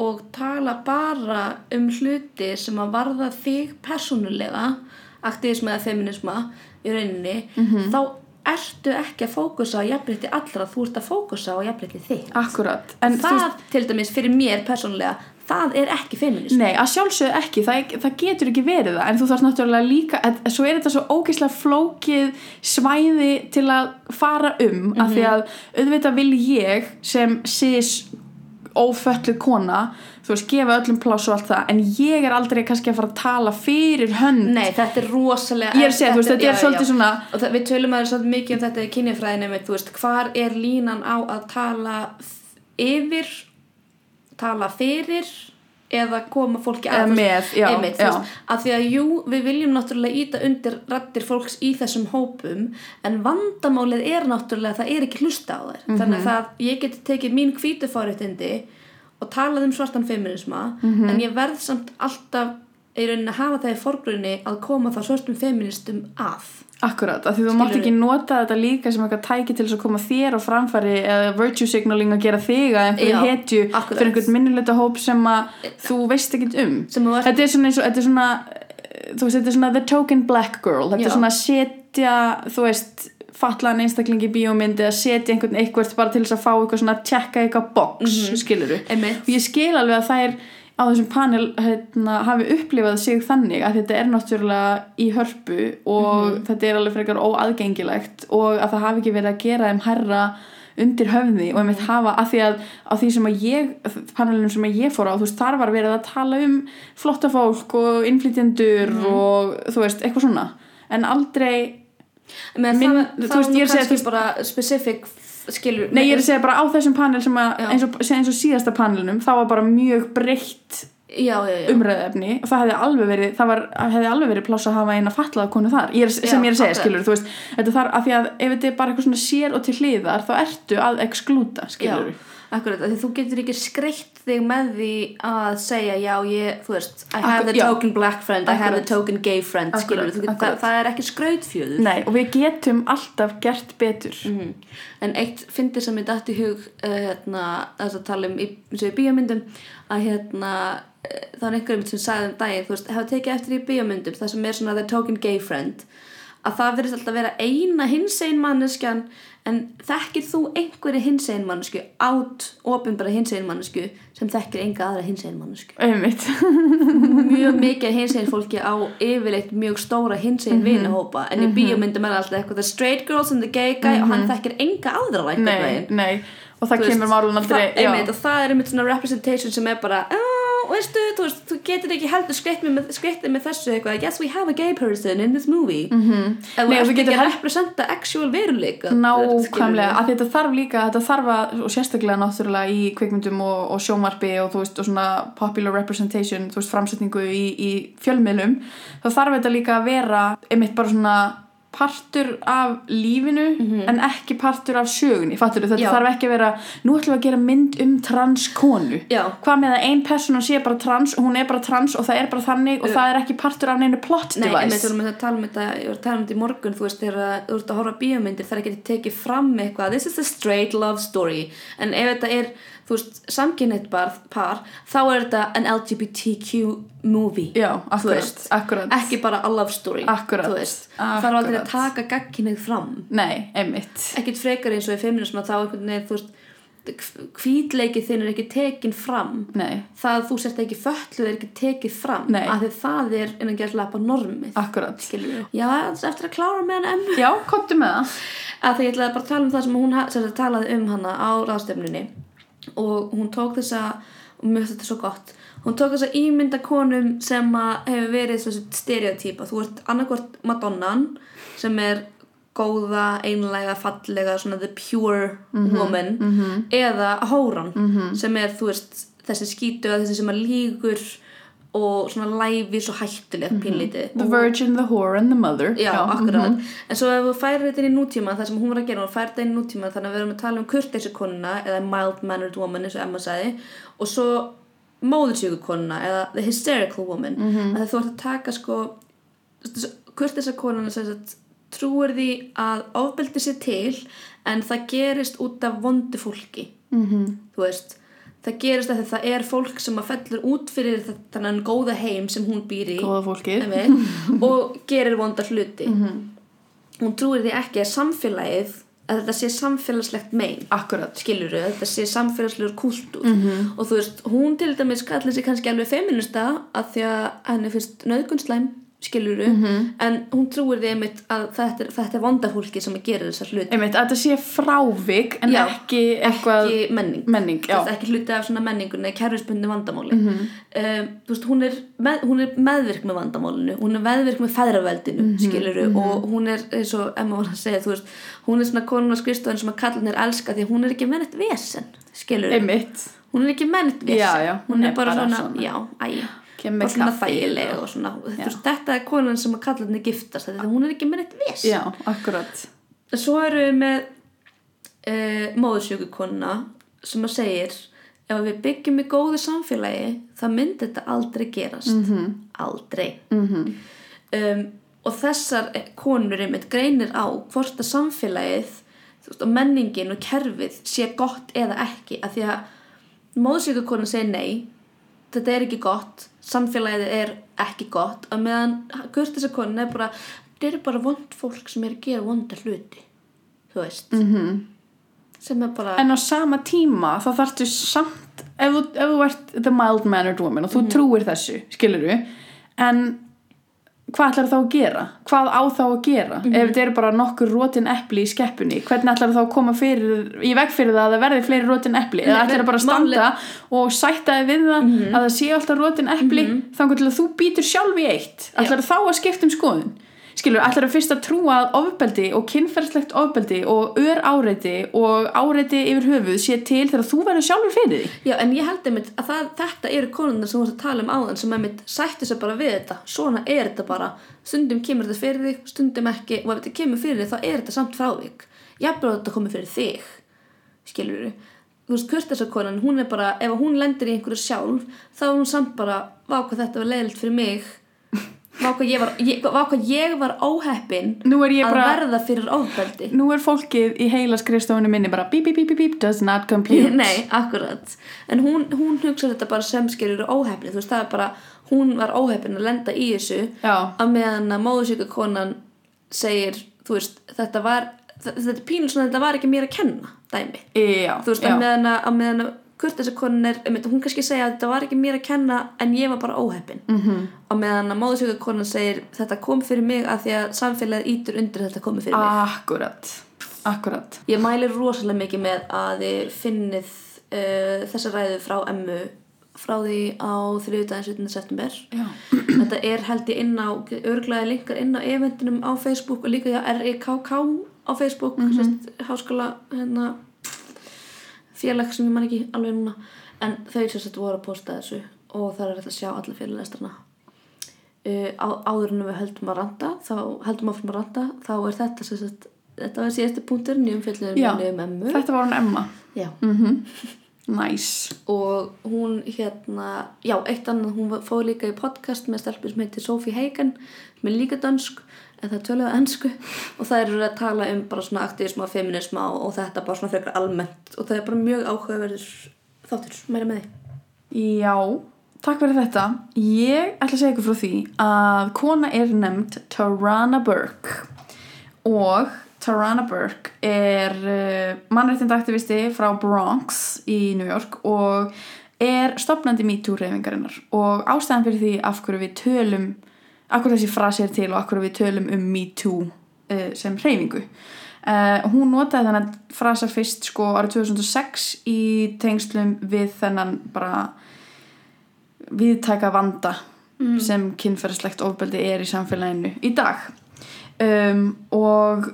og tala bara um hluti sem að varða þig persónulega aktivisma eða feminisma í rauninni þá ertu ekki að fókusa á jafnrétti allra, þú ert að fókusa á jafnrétti þig akkurat en, það til dæmis fyrir mér persónulega það er ekki feminism Nei, að sjálfsögðu ekki, það, það getur ekki verið það. En þú þarfst náttúrulega líka að, svo er þetta svo ógeðslega flókið svæði til að fara um af því að auðvitað vil ég sem sis ófölluð kona þú veist, gefa öllum pláss og allt það en ég er aldrei kannski að fara að tala fyrir hönd. Nei, þetta er rosalega Ég er að segja, þú veist, þetta er svolítið svona- og það, við tölum aðeins svolítið mikið um þetta í kynjafræðinu með, þú veist, hvar er línan á að tala yfir tala fyrir eða koma fólki veist, með, já, einmitt, já. veist, að því að jú, við viljum náttúrulega íta undir rattir fólks í þessum hópum en vandamálið er náttúrulega að það er ekki hlusta á þær Mhm. þannig að það, ég geti tekið mín hvítu fáréttindi og talað um svartan feminisma Mhm. en ég verð samt alltaf í rauninni að hafa það í forgrunni að koma þá svörtum feministum að Akkurat, af því þú mátt ekki nota þetta líka sem eitthvað tæki til þess að koma þér á framfæri eða virtue signaling að gera þig að einhverju hetju akkurat. fyrir einhvern minnuleita hóp sem að þú veist ekkert um þú ert- þetta er svona eins og þetta er svona, þú veist, þetta er svona the token black girl, þetta Já. er svona að setja þú veist, fatlaðan einstaklingi í bíómyndi að setja einhvern eitthvað bara til þess að fá eitthvað svona að tjekka eitthvað box mm -hmm. skiluru Einmitt. og ég skil alveg að þær á þessum panel hérna, hafi upplifað sig þannig að þetta er náttúrulega í hörpu og þetta er alveg frekar óaðgengilegt og að það hafi ekki verið að gera þeim herra undir höfði og einmitt hafa að því að á því sem að ég, panelunum sem að ég fór á þú veist, þar var verið að tala um flotta fólk og innflytjendur og þú veist, eitthvað svona. En aldrei, Men Minn- það, þú það veist, var ég er að segja, þú bara specific skilur nei ég er að segja bara á þessum panel sem að, Já. eins og, eins og síðasta panelunum, það var bara mjög breytt já, já, já. umræðefni og það hefði alveg verið það var, hefði alveg verið pláss að hafa eina fallaða konu þar. Ég er, sem ég er að segja, skilur, þú veist þetta þarf að því að ef þetta er bara eitthvað svona sér og til hliðar þá ertu að exklúta, skilur Já, akkurat, því þú getur ekki skreitt þig með því að segja já, ég, þú veist, I have Akkur- já. token black friend, I have Akkurat. token gay friend, skilur, Akkurat, þú getur, það, akkurat. það er ekki skrautfjöður. Nei, og við getum alltaf gert betur Mhm. En eitt fyndi sem ég dætt í hug uh, hérna, þess að tala um í, í bíómyndum að hérna uh, það er einhverjum sem sagði um daginn þú veist, hafa tekið eftir í bíómyndum það sem er svona the token gay friend að það verðist alltaf vera eina hinsegin manneskjan en þekkir þú einhverju hinsegin mannesku átt opinbara hinsegin mannesku sem þekkir enga aðra hinsegin mannesku einmitt, [laughs] mjög mikið hinsegin fólki á yfirleitt mjög stóra hinsegin mm vinahópa en í bíómyndum er alltaf eitthvað the straight girls and the gay guy og hann þekkir enga aðra nei, nei. Og það Þú kemur málun aldrei það, einmitt, og það er einmitt svona representation sem er bara oh, veistu, þú, veist, þú getur ekki heldur skreitt með, með þessu eitthvað. Yes we have a gay person in this movie. Mm -hmm. og þú ert ekki að representa actual veruleika nákvæmlega, að þetta þarf líka þetta þarf að, og sérstaklega náttúrulega í kvikmyndum og, og sjónvarpi og þú veist, og svona popular representation þú veist, framsetningu í, í fjölmiðlum þá þarf þetta líka að vera einmitt bara svona partur af lífinu en ekki partur af fattur þetta. Já. þarf ekki að vera nú ætlum við að gera mynd um transkonu Já. hvað með að ein persóna sé bara trans og hún er bara trans og það er bara þannig og það er ekki partur af neinu plot Nei, device þú erum að tala um þetta, ég var að tala um þetta í morgun, þú veist, þegar þú ert að horfa bíómyndir, það er ekki tekið fram eitthvað, this is a straight love story, en ef þetta er, þú veist, samkynneitt par, þá er þetta an LGBTQ movie. já, þú akkurat, veist, akkurat. Ekki bara a love story Akkurat, þú veist, það er aldrei að taka gagkinnið fram. Nei, einmitt. Ekkert frekar eins og í feminism að þá einhvern veginn, þú veist hvítleikið þinn er ekki tekin fram. Nei, það að þú sért ekki fölluð er ekki tekið fram Nei. því það er innan gerðslega bara normið akkurat. já, eftir að klára með hann já, kottu með það. Að því ég ætlaði bara að tala um það sem hún talaði um hana á ráðstefnunni og hún tók þessa og mér finnst þetta svo gott. Hún tók þessa ímynda konum sem hefur verið stereotýpa þú ert annarkvort Madonnan sem er góða, einlega, fallega svona the pure woman eða hóran sem er þú veist þessi skítu að þessi sem að lígur og svona læfis og hættulegt pínlítið the virgin, the whore and the mother Já, akkurat. mhm. En svo ef þú færir þetta inn í nútíma, það sem hún var að gera, hún færir þetta inn í nútíma, þannig að við erum að tala um kurteysi konuna eða mild-mannered woman eins og Emma sagði og svo móðursjöku konuna eða the hysterical woman. Mm -hmm. Að þú ert að taka sko, kurteysa konuna sem sagt trúir því að ofbeldi sér til en það gerist út af vondu fólki. Mm -hmm. Þú veist, það gerist að það er fólk sem að fellur út fyrir þannig góða heim sem hún býr í. Einmitt, [laughs] og gerir vonda hluti. Hún trúir því ekki að samfélagið að þetta sé samfélagslegt mein. Akkurat. Skilur þau, þetta sé samfélagslegur kultúr og þú veist, hún til dæmis kallir sig kannski alveg feminista að því að henni finnst nöðgunslæm skilur þau, en hún trúir því einmitt að þetta er, þetta er vonda fólki sem gera þessar hluti, einmitt, að þetta sé frávik en Já, ekki eitthvað ekki menning. menning, já, veist, ekki hluti af svona menningunni kerfisbundi vandamáli. Um, þú veist, hún, er með, hún er meðvirk með vandamálinu hún er meðvirk með feðraveldinu mm -hmm, og hún er eins og Emma var að segja þú veist, hún er svona konun á skrifstofun sem að kallarnir elska því hún er ekki með neitt vesen skilur einmitt. Hún er ekki með neitt vesen. Já, já, hún, er bara, svona, já, æ Kemur með kaffi og- svona, veist, þetta er konan sem að kallarnir giftast því að hún er ekki með neitt vesen. Já, akkurat. Svo eru við með uh, móðursjökukonuna sem að segir ef við byggjum í góðu samfélagi það myndi þetta aldrei gerast. -hmm. aldrei. -hmm. um, og þessar konur einmitt greinir á hvort að samfélagið veist, og menningin og kerfið sé gott eða ekki af því að móðsvíkukonan segir nei þetta er ekki gott samfélagið er ekki gott að meðan kurtisakonan er bara þetta eru bara vond fólk sem er að gera vonda hluti þú veist -hmm. sem er bara en á sama tíma þá þarftu samt ef þú, þú ert the mild mannered woman og þú trúir þessu, skilur en hvað ætlar þá að gera? Hvað á þá að gera? Ef þetta eru bara nokkur rótin epli í skeppunni, hvernig ætlar þá að koma fyrir, í veg fyrir það að það verði fleiri rótin epli? Eða ætlar það bara að standa og sætta þig við það að það sé alltaf rótin epli þannig til að þú býtur sjálf í eitt ætlar þá að skipta um skoðun? Skilur, ætlar það fyrst að trúa að ofbeldi og kynferðslegt ofbeldi og ör áreiti og áreiti yfir höfuð sé til þegar þú verður sjálfur fyrir því? Já, en ég held einmitt að það, þetta eru konundar sem þú ert að tala um áðan sem einmitt sættu sér bara við þetta. Svona er þetta bara. Stundum kemur þetta fyrir þig, stundum ekki og ef þetta kemur fyrir þig þá er þetta samt frávik. Jafnvel að þetta komið fyrir þig. Skilur Þú veist, kurtesakonan, hún er bara, ef hún lendir í einhverju sjálf, þá er hún samt bara, vá hvað þetta var leiðilegt fyrir mig. Vá hvað ég var, ég var óheppin að verða fyrir ofbeldi. Nú er fólkið í heila skrifstofunni minni bara bíp, bíp, bíp, bíp, does not compute. [laughs] Nei, akkurat En hún, hún hugsa þetta bara sem skilur óhefni Þú veist, það er bara Hún var óhefnin að lenda í þessu Já. Að meðan að móðusíka konan segir, þú veist, þetta var Þetta er pínur svona, þetta var ekki mér að kenna Dæmi Já, Þú veist, já. að meðan að, að, meðan að kurtesakonan er, einmitt, hún kannski segja að þetta var ekki mér að kenna en ég var bara óheppin mm. -hmm. á meðan að móðusíka konan segir þetta kom fyrir mig að því að samfélagið ítur undir að þetta komi fyrir mig Akkurat, akkurat. Ég mæli rosalega mikið með að þið finnið uh, þessa ræðu frá emmu frá því á þriðudaginn 17. september Já. [clears throat] þetta er held ég inn á örglaði linkar inn á eventinum á Facebook og líka hjá REKK á Facebook mm sest, háskóla hérna, félag sem ég man ekki alveg núna en þau sem sagt voru að posta þessu og það er hægt að sjá alla fyrirlestrana uh, á, áður en við höldum að randa þá höldum áfram að randa þá er þetta sagt þetta var síðasti punktur nýjum Já. um emmu Þetta var hún Emma. Já. Nice. og hún hérna já, eitt annað, hún fór líka í podcast með stelpur sem heitir Sophie Hagen sem er líka dönsk, er töluðu ennsku og það eru að tala um bara svona aktivisma og feminisma og, þetta bara svona frekar almennt. Og það er bara mjög áhugaverður þáttur, meira með því. Já, takk fyrir þetta. Ég ætla að segja ykkur frá því að kona er nefnd Tarana Burke. Og Tarana Burke er uh, mannréttindaktivisti frá Bronx í New York og er stopnandi MeToo-reyfingarinnar og ástæðan fyrir því af hverju við tölum hverju þessi frasi er til og hverju við tölum um MeToo uh, sem reyfingu uh, hún notaði þennan frasa fyrst sko árið 2006 í tengslum við þennan bara viðtæka vanda sem kynferðslegt ofbeldi er í samfélaginu í dag. Um, og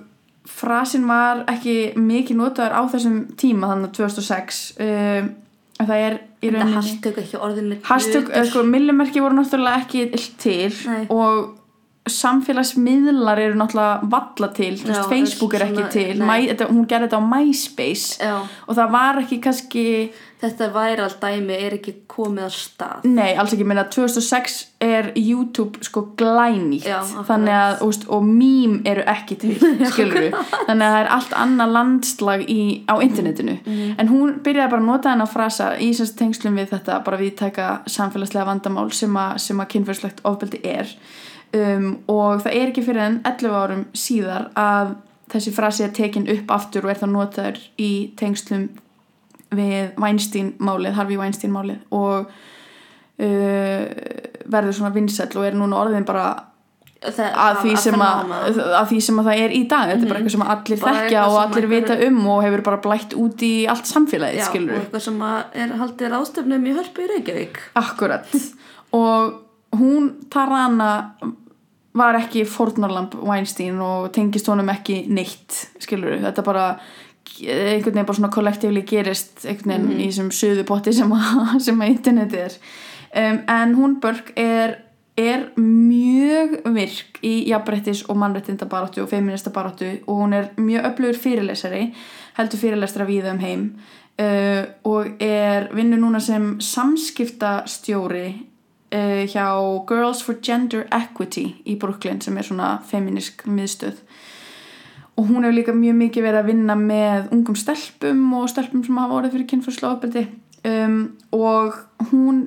frasin var ekki mikið notaður á þessum tíma þannig að 2006 um, það er í rauninni hashtag ekki orðin hashtag, sko, millimerki voru náttúrulega ekki til Nei. og samfélagsmiðlar eru náttúrulega valla til, Já, veist, Facebook er ekki svona- til. Mæ, þetta, hún gerði þetta á MySpace Já. og það var ekki kannski þetta væral dæmi er ekki komið að stað. Nei, alls ekki, minna 2006 er YouTube sko glænýtt. Já, þannig að, úst, og mím eru ekki til, [laughs] skilur þannig að það er allt annað landslag í, á internetinu, Mhm. en hún byrjaði bara að nota hennar frasa í sérst tengslum við þetta, bara viðtæka samfélagslega vandamál að, sem að kynferðslegt ofbeldi er um, og það er ekki fyrir enn 11 árum síðar að þessi frasi er tekin upp aftur og er það notaður í tengslum við Weinstein málið, Harvey Weinstein málið og uh, verður svona vinsæll og er núna orðin bara Það- að því, að, fenómena. að því sem að það er í dag. Þetta er bara eitthvað sem að allir Mhm. Bara þekkja og allir vita um og hefur bara blætt út í allt samfélagið Já, og skilur eitthvað sem að er haldið ráðstöfnum í hörpu í Reykjavík. Akkurat. Og hún Tarana var ekki fórnarlamp Weinstein og tengist honum ekki neitt skilur þetta bara einhvern veginn bara svona kollektífli gerist einhvern veginn í þessum suðupotti sem, að- [laughs] sem að internetið er. Um, en hún Börk er, er mjög virk í jafnbrettis og mannréttindabaráttu og feministabaráttu og hún er mjög öflugur fyrirlesari heldur fyrirlestra víða um heim. Uh, og er vinnur núna sem samskiptastjóri uh, hjá Girls for Gender Equity í Brooklyn sem er svona feminisk miðstöð. Og hún hefur líka mjög mikið verið að vinna með ungum stelpum og stelpum sem hafa orðið fyrir kynfyrslu ofbeldi. Um, og hún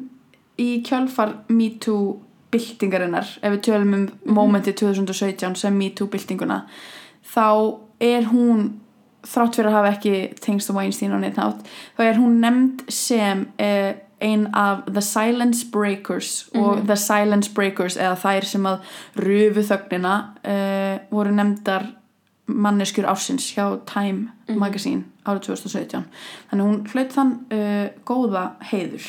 í kjölfar MeToo byltingarinnar, ef við tölum um momenti 2017 sem MeToo byltinguna þá er hún þrátt fyrir að hafa ekki tengst á Weinstein og neitt nátt, þá er hún nefnd sem eh, ein af The Silence Breakers og The Silence Breakers eða þær sem að rufu þögnina eh, voru nefndar manneskjur ársins hjá Time Magazine árið 2017 þannig hún hlaut þann uh, góða heiður.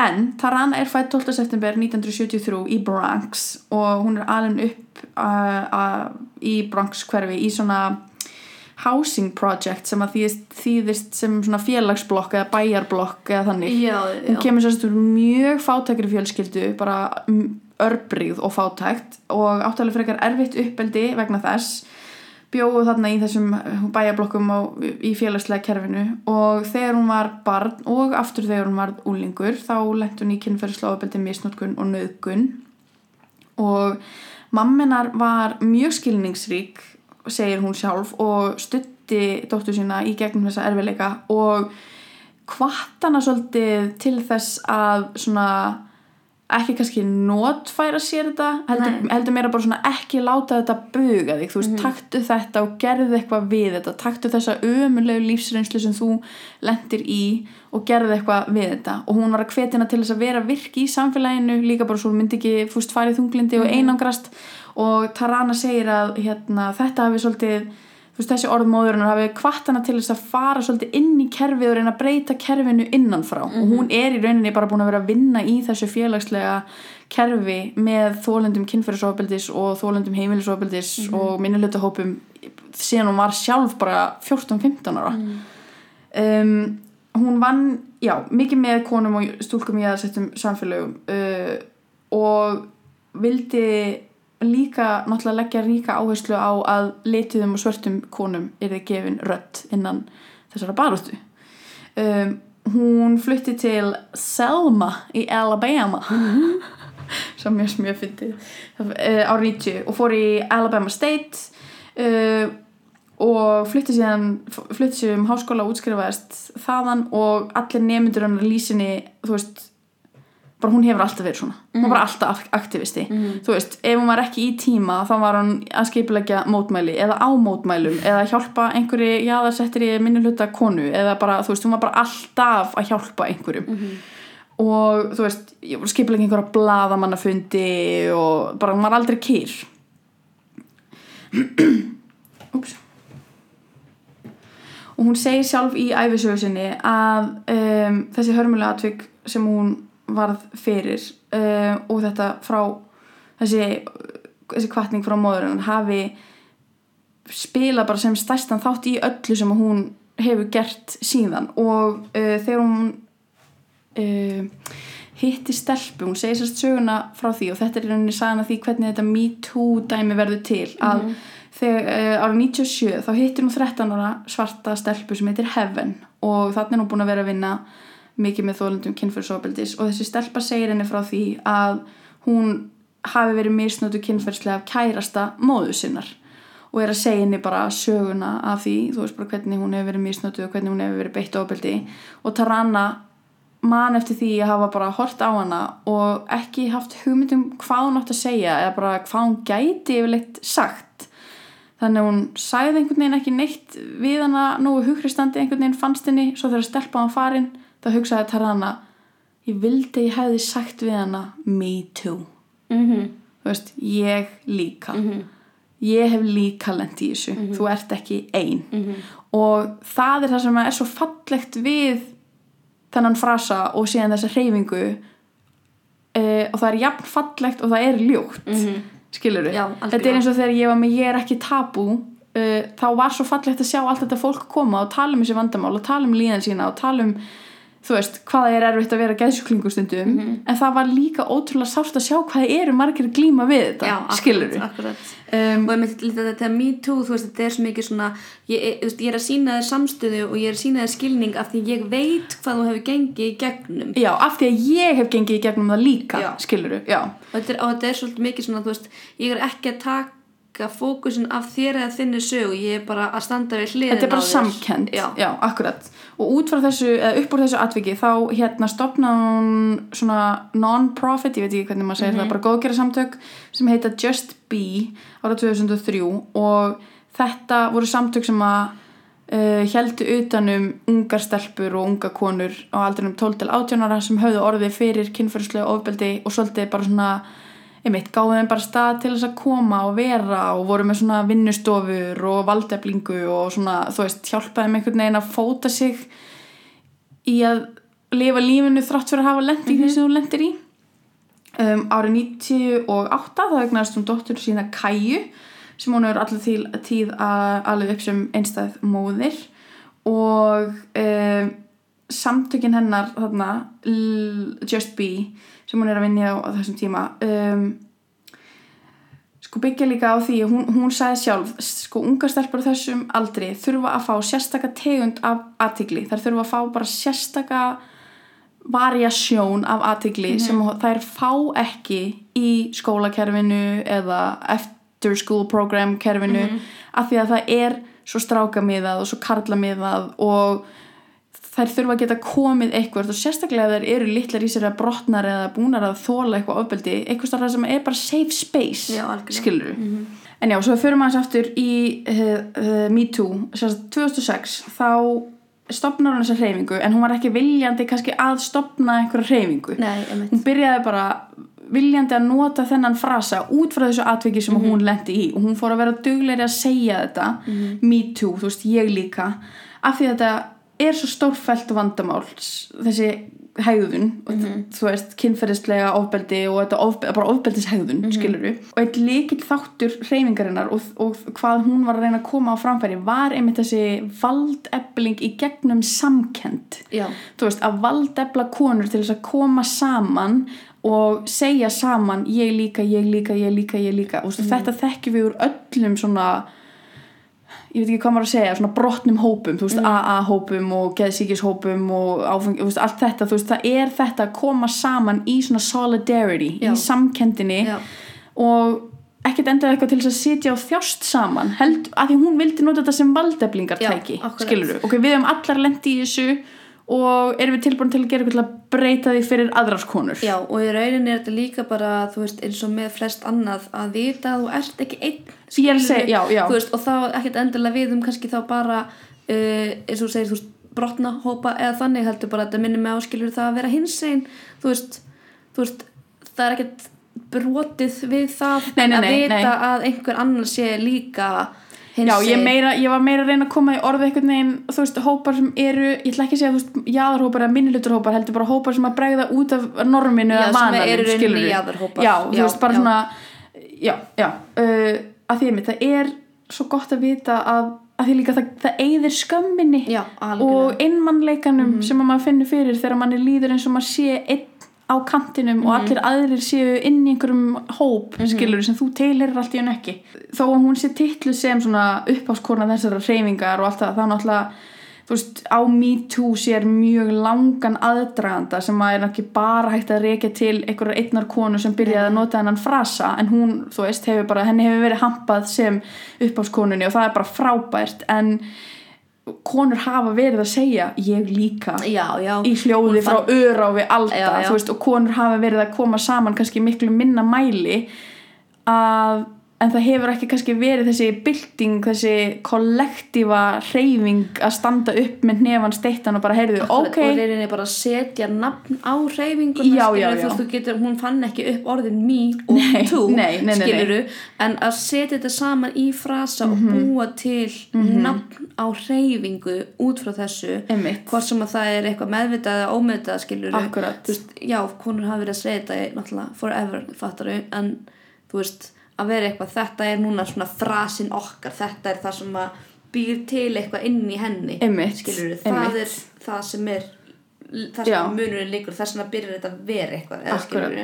En Tarana er fætt 12. september 1973 í Bronx og hún er alveg upp uh, uh, í Bronx hverfi í svona housing project sem að þýðist, þýðist sem svona félagsblokk eða bæjarblokk eða þannig. Já, hún já. kemur sérst úr mjög fátækri fjölskyldu bara örbríð og fátækt og áttalega frekar erfitt uppeldi vegna þess. Bjóðu þarna í þessum bæjarblokkum á, í félagslega kerfinu og þegar hún var barn og aftur þegar hún var úlingur þá lent hún í kynferðislega uppeldi misnótkun og nöðgun og mamminar var mjög skilningsrík segir hún sjálf og stutti dóttur sína í gegnum þessa erfileika og hvart hana svolítið til þess að svona ekki kannski notfæra sér þetta heldur, heldur meira bara svona ekki láta þetta buga þig, þú veist, taktu þetta og gerðu eitthvað við þetta, taktu þessa ömulegu lífsreynslu sem þú lendir í og gerðu eitthvað við þetta. Og hún var að hvetina til þess að vera virki í samfélaginu, líka bara svo myndi ekki fúst farið þunglindi og einangrast. Og Tarana segir að hérna, þetta hafi svolítið veist, þessi orðmóðurinn hafi kvart hana til þess að fara svolítið inn í kerfið og reyna að breyta kerfinu innanfrá. Og hún er í rauninni bara búin að vera að vinna í þessu félagslega kerfi með þólendum kynferðisofbeldis og þólendum heimilisofbeldis og minnulutahópum síðan hún var sjálf bara 14-15 ára. Um, hún vann já, mikið með konum og stúlkum í aðsettum samfélögum uh, og vildi líka náttúrulega leggja ríka áherslu á að lituðum og svörtum konum er þið gefin rödd innan þessara baróttu um, hún flutti til Selma í Alabama [laughs] sem mjög mjög fyndið uh, á 90 og fór í Alabama State uh, og flutti síðan flutti sér um háskóla og útskrifaðist þaðan og allir nemyndur hann lýsinni, þú veist bara hún hefur alltaf verið svona. Hún var bara alltaf aktivisti. Þú veist, ef hún var ekki í tíma þá var hún að skipulegja mótmæli eða á mótmælum eða hjálpa einhverju jaðarsettir í minni hluta konu eða bara, þú veist, hún var bara alltaf að hjálpa einhverjum. Og þú veist, ég var skipulegja einhverja blaðamannafundi og bara hún var aldrei kýr [clears throat] Úps. Og hún segir sjálf í æfisögu sinni að um, þessi hörmulega atvik sem hún varð fyrir uh, og þetta frá þessi, þessi kvartning frá móðurinn hafi spila bara sem stærstan þátt í öllu sem hún hefur gert síðan. Og uh, þegar hún uh, hitti stelpu, hún segir sérst söguna frá því og þetta er rauninni sagan af því hvernig þetta Me Too dæmi verður til. Að þegar uh, árið 97 þá hittir hún 13 ára svarta stelpu sem heitir Heaven og þannig er hún búin að vera að vinna mikið með þólundum kynferðsofbeldis og þessi stelpa segir henni frá því að hún hafi verið misnötu kynferðslega af kærasta móðu sinnar og er að segja henni bara söguna af því, þú veist bara hvernig hún hefur verið misnötu og hvernig hún hefur verið beitt ofbeldi og Tarana man eftir því að hafa bara hort á hana og ekki haft hugmyndum hvað hún átt að segja eða bara hvað hún gæti yfirleitt sagt. Þannig að hún sagði einhvern veginn ekki neitt við hana nógu hugristandi einhvern veginn fannst henni svo þegar stelpa hann farin þá hugsaði Tarana ég vildi ég hefði sagt við hana me too. Mhm. þú veist, ég líka. Ég hef líka lent í þessu. Þú ert ekki ein. Og það er það sem er svo fallegt við þennan frasa og síðan þessa hreyfingu uh, og það er jafn fallegt og það er ljótt. Mm -hmm. skilur algjörlega. þetta er eins og þegar ég var með ég er ekki tabú uh, þá var svo fallegt að sjá allt þetta fólk koma og tala um þessi vandamál og tala um líðan sína og tala um þú veist, hvað það er erfitt að vera geðsjúklingur stundum en það var líka ótrúlega sárt að sjá hvað eru margir að glíma við þetta Já, akkurat, skilur akkurat. um, og ég myndi líka þetta me too, þú veist, þetta er svo mikið svona ég, ég, ég er að sína þér samstöðu og ég er að sína þér skilning af því ég veit hvað þú hefur gengið í gegnum já, af því að ég hef gengið í gegnum það líka Já. skilur já, og þetta, er, og þetta er svolítið mikið svona, þú veist ég er ekki að taka fókusin af þér eða þinni sögu, ég er bara að standa við hliðin þetta er bara samkend já, akkurat. Og út frá þessu, eða upp úr þessu atviki þá hérna stopnaði hún svona non-profit, ég veit ekki hvernig maður segir það bara góðgera samtök sem heita Just Be ára 2003 og þetta voru samtök sem að uh, heldu utanum ungar stelpur og unga konur á aldrinum 12 til 18 ára sem höfðu orðið fyrir kynferðslega ofbeldi og svolítið bara svona einmitt, gáðu þeim bara stað til þess að koma og vera og voru með svona vinnustofur og valdeflingu og svona, þú veist, hjálpaði þeim einhvern veginn að fóta sig í að lifa lífinu þrátt fyrir að hafa lent í því sem þú lentir í. Um, árið 98 þá egnaðist hún dóttur sína Kæju sem hún hefur allir til tíð að alveg upp sem einstæð móðir. Og um, samtökin hennar þarna, Just Be sem hún er að vinja á, á þessum tíma. Um, sko byggja líka á því hún, hún sagði sjálf sko unga stelpur á þessum aldri þurfa að fá sérstaka tegund af aðtigli þær þurfa að fá bara sérstaka variasjón af aðtigli sem þær fá ekki í skólakerfinu eða after school program kerfinu af því að það er svo strákamiðað og svo karlamiðað og þær þurfa að geta komið eitthvað og sérstaklega þær eru litlar í sér að brotnar eða búnar að þóla eitthvað ofbeldi eitthvað starf sem er bara safe space Já, skilur en já, svo fyrir maður aftur í uh, uh, Me Too sérst 2006 þá stopnar hún þessa hreyfingu en hún var ekki viljandi kannski að stopna einhverja hreyfingu. Nei, hún byrjaði bara viljandi að nota þennan frasa út frá þessu atviki sem hún lendi í og hún fór að vera dugleiri að segja þetta. Me too, þú veist, ég líka af því að þetta er svo stórfælt vandamál þessi hegðun og þú veist, kynferðislega ofbeldi og þetta ofbe bara ofbeldishegðun mm -hmm. og eitt líkill þáttur hreyfingarinnar og, og hvað hún var að reyna að koma á framfæri var einmitt þessi valdefling í gegnum samkend já, þú veist, að valdefla konur til þess að koma saman og segja saman ég líka, ég líka, ég líka, ég líka. Og mm. þetta þekkjum við úr öllum svona ég veit ekki hvað maður að segja svona brotnum hópum, þú veist, AA-hópum og geðsíkishópum og áfengi, þú veist, allt þetta, þú veist, það er þetta að koma saman í svona solidarity Já. í samkendinni já, og ekkert endað eitthvað til þess að sitja og þjást saman held, að því hún vildi nota þetta sem valdeflingartæki skilur ok, við hefum allar lendi í þessu og erum við tilbúin til að gera eitthvað að breyta því fyrir aðrar konur já og í rauninni er þetta líka bara þú veist, eins og með flest annað að vita að þú ert ekki einn er að skilurðu, já, já. þú veist, og þá ekkert endilega við um kannski þá bara uh, eins og þú segir, þú veist, brotna hópa eða þannig heldur bara að þetta minnir mig áskilur það að vera hinsegin þú veist, þú veist það er ekkert brotið við það Nei, nei, að nei, vita nei. að einhver annar sé líka Já, hinsegin ég, meira, ég var meira að reyna að koma í orði einhvern veginn, þú veist, hópar sem eru ég ætla ekki að segja, þú veist, jaðarhópar eða minniluturhópar heldur bara hópar sem að bregða út af norminu Já, eða sem vananum, skilurðu. jaðarhópar. Já, þú Já, veist, bara já. svona já, já, uh, að því mitt það er svo gott að vita að, að því líka það, það eyðir skömminni Já, og innmannleikanum sem að maður finnur fyrir þegar manni líður eins og maður sé einn á kantinum og allir aðrir séu inn í einhverjum hóp skilur sem þú teilir allt í henni ekki. Þó að hún sé titlu sem svona uppháskona þessara hreyfingar og allt það þá náttúrulega þú veist á Me Too sér mjög langan aðdraganda sem að er ekki bara hægt að reykja til einhverjar einnar konu sem byrjaði að nota hennan frasa en hún, þú veist, hefur bara henni hefur verið hampað sem uppháfskonunni og það er bara frábært en konur hafa verið að segja ég líka. Já, já, í hljóði frá öra og við veist, og konur hafa verið að koma saman kannski miklu minna mæli að en það hefur ekki kannski verið þessi bylting, þessi kollektífa hreyfing að standa upp með nefan steittan og bara heyrðu, ok og reyninni bara setja nafn á hreyfinguna Já, já, já. þú getur, hún fann ekki upp orðin me og Nei, to nei, nei, skiluru, en að setja þetta saman í frasa og Mhm. búa til nafn á hreyfingu út frá þessu Einmitt. hvort sem að það er eitthvað meðvitað eða ómeðvitað skiluru, Akkurat. þú veist, já, konur hafa verið að segja þetta náttúrulega forever, fattaru en þú veist, að vera eitthvað þetta er núna svona frasin okkar þetta er það sem að býr til eitthvað inn í henni. Einmitt, skiluru, það er það sem er þess Já. að munurinn liggur þess að byrjar þetta að vera eitthvað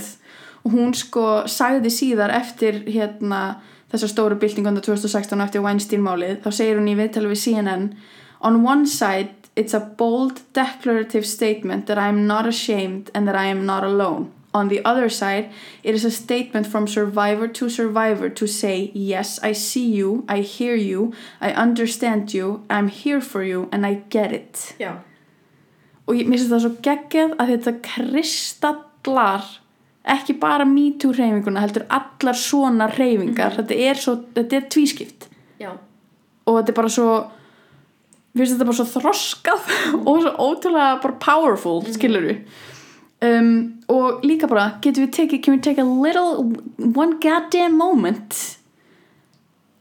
og hún sko sagði síðar eftir hérna þessa stóru byltingunda 2016 eftir Weinstein málið þá segir hún í viðtali við CNN On one side it's a bold declarative statement that I am not ashamed and that I am not alone On the other side it is a statement from survivor to survivor to say yes I see you, I hear you I understand you, I'm here for you and I get it. Já, og ég mér finnst það svo geggjað að þetta kristallar ekki bara MeToo reyfinguna heldur allar svona reyfingar þetta, er svo, þetta er tvískipt. Já, og þetta er bara svo mér finnst þetta bara svo þroskað [laughs] og svo ótrúlega bara powerful skilur um, og líka bara getum við tekið, can we take a little one goddamn moment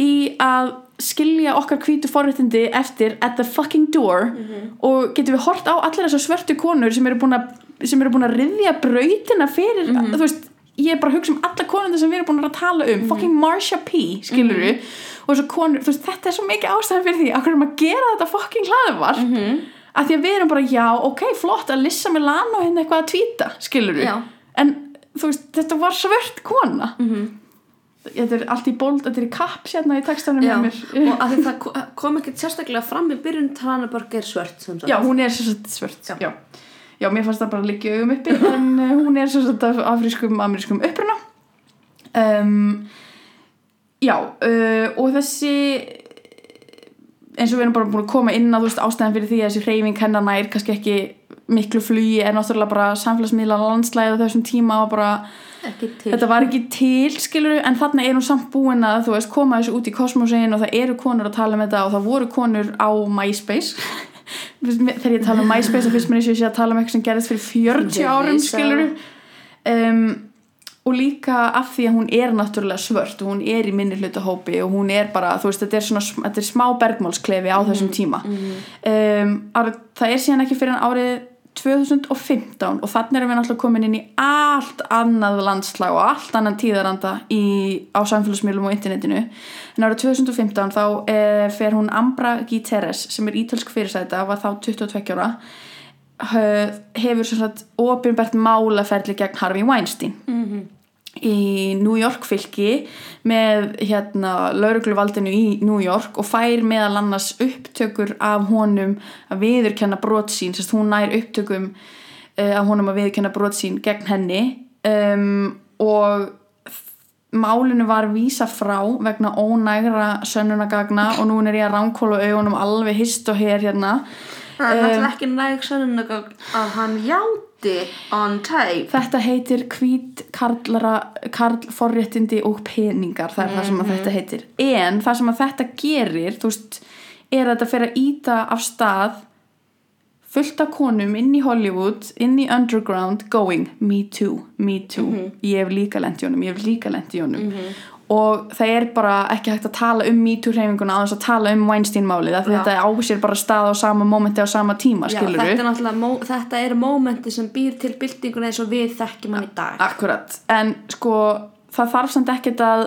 í að skilja okkar hvítu forréttindi eftir at the fucking door? Og getum við hort á allar þessar svörtu konur sem eru búin að að riðja brautina fyrir þú veist, ég er bara að hugsa um alla konur sem við erum búin að tala um, fucking Marsha P skilur við, og þessar konur veist, þetta er svo mikið ástæðan fyrir því, akkur erum að gera þetta fucking hlaðvarp? Mm -hmm. Að því að við erum bara, já, ok, flott að Lissa Milano hérna eitthvað að tvíta, skilur við Já. en þú veist, þetta var svört kona -hmm. þetta er allt í bold, þetta er í kapp sérna í textanum já. hjá mér og að ko- kom ekkert sérstaklega fram í byrjun Tranaborg er svört. Já, hún er svört Já. já. mér fannst það bara að liggja augum uppi en uh, [laughs] hún er af afrískum amerískum uppruna um, Já uh, og þessi eins og við erum bara búin að koma inn á veist ástæðan fyrir því að þessi hreyfing hennar nær kannski ekki miklu flugi er náttúrulega bara samfélagsmiðla landslæði á þessum tíma og bara þetta var ekki til skilur en þarna er hún samt búin að þú veist koma þessu út í kosmosin og það eru konur að tala um þetta og það voru konur á MySpace. [laughs] Þegar ég tala um MySpace þá finnst mér eins og ég sé að tala um eitthvað sem gerðist fyrir 40 Ég árum skilur um, og líka af því að hún er náttúrulega svört og hún er í minni hlutahópi og hún er bara, þú veist, þetta er svona þetta er smá bergmálsklefi á þessum tíma. um, árið, það er síðan ekki fyrir árið 2015 og þannig erum við náttúrulega komin inn í allt annað landslag og allt annan tíðaranda í, á samfélagsmiðlum og internetinu. En árið 2015 þá eh, fer hún Ambra Giteres sem er ítölsk fyrirsæta var þá 22 ára hefur sagt opinbert málaferli gegn Harvey Weinstein. Mhm. Í New York fylki með hérna laurugluvaldinu í New York og fær meðal annars upptökur af honum að viðurkenna brot sín. Sérst hún nær upptökum uh, af honum að viðurkenna brot sín gegn henni. Um, og málinu var vísa frá vegna ónægra sönnunagagna og nú er ég að ránkóla augunum alveg hist og hér hérna. Það er náttúrulega ekki næg sönnunagögn að hann játi on tape Þetta heitir hvít karlara, karl forréttindi og peningar, það er það sem þetta heitir. En það sem þetta gerir, veist, er að þetta fyrir að íta af stað fullt af konum inn í Hollywood, inn í underground, going, me too, me too. Ég hef líka honum, ég hef líka lent í honum. Og það er bara ekki hægt að tala um me too hreyfinguna á þess að tala um Weinstein-málið, af því Já. þetta á sér bara stað á sama momenti á sama tíma, Já, skilur þetta er náttúrulega mó, þetta er mómenti sem býr til byltinguna eins og við þekkjum hann í dag. Akkurat, en sko það þarf samt ekkert að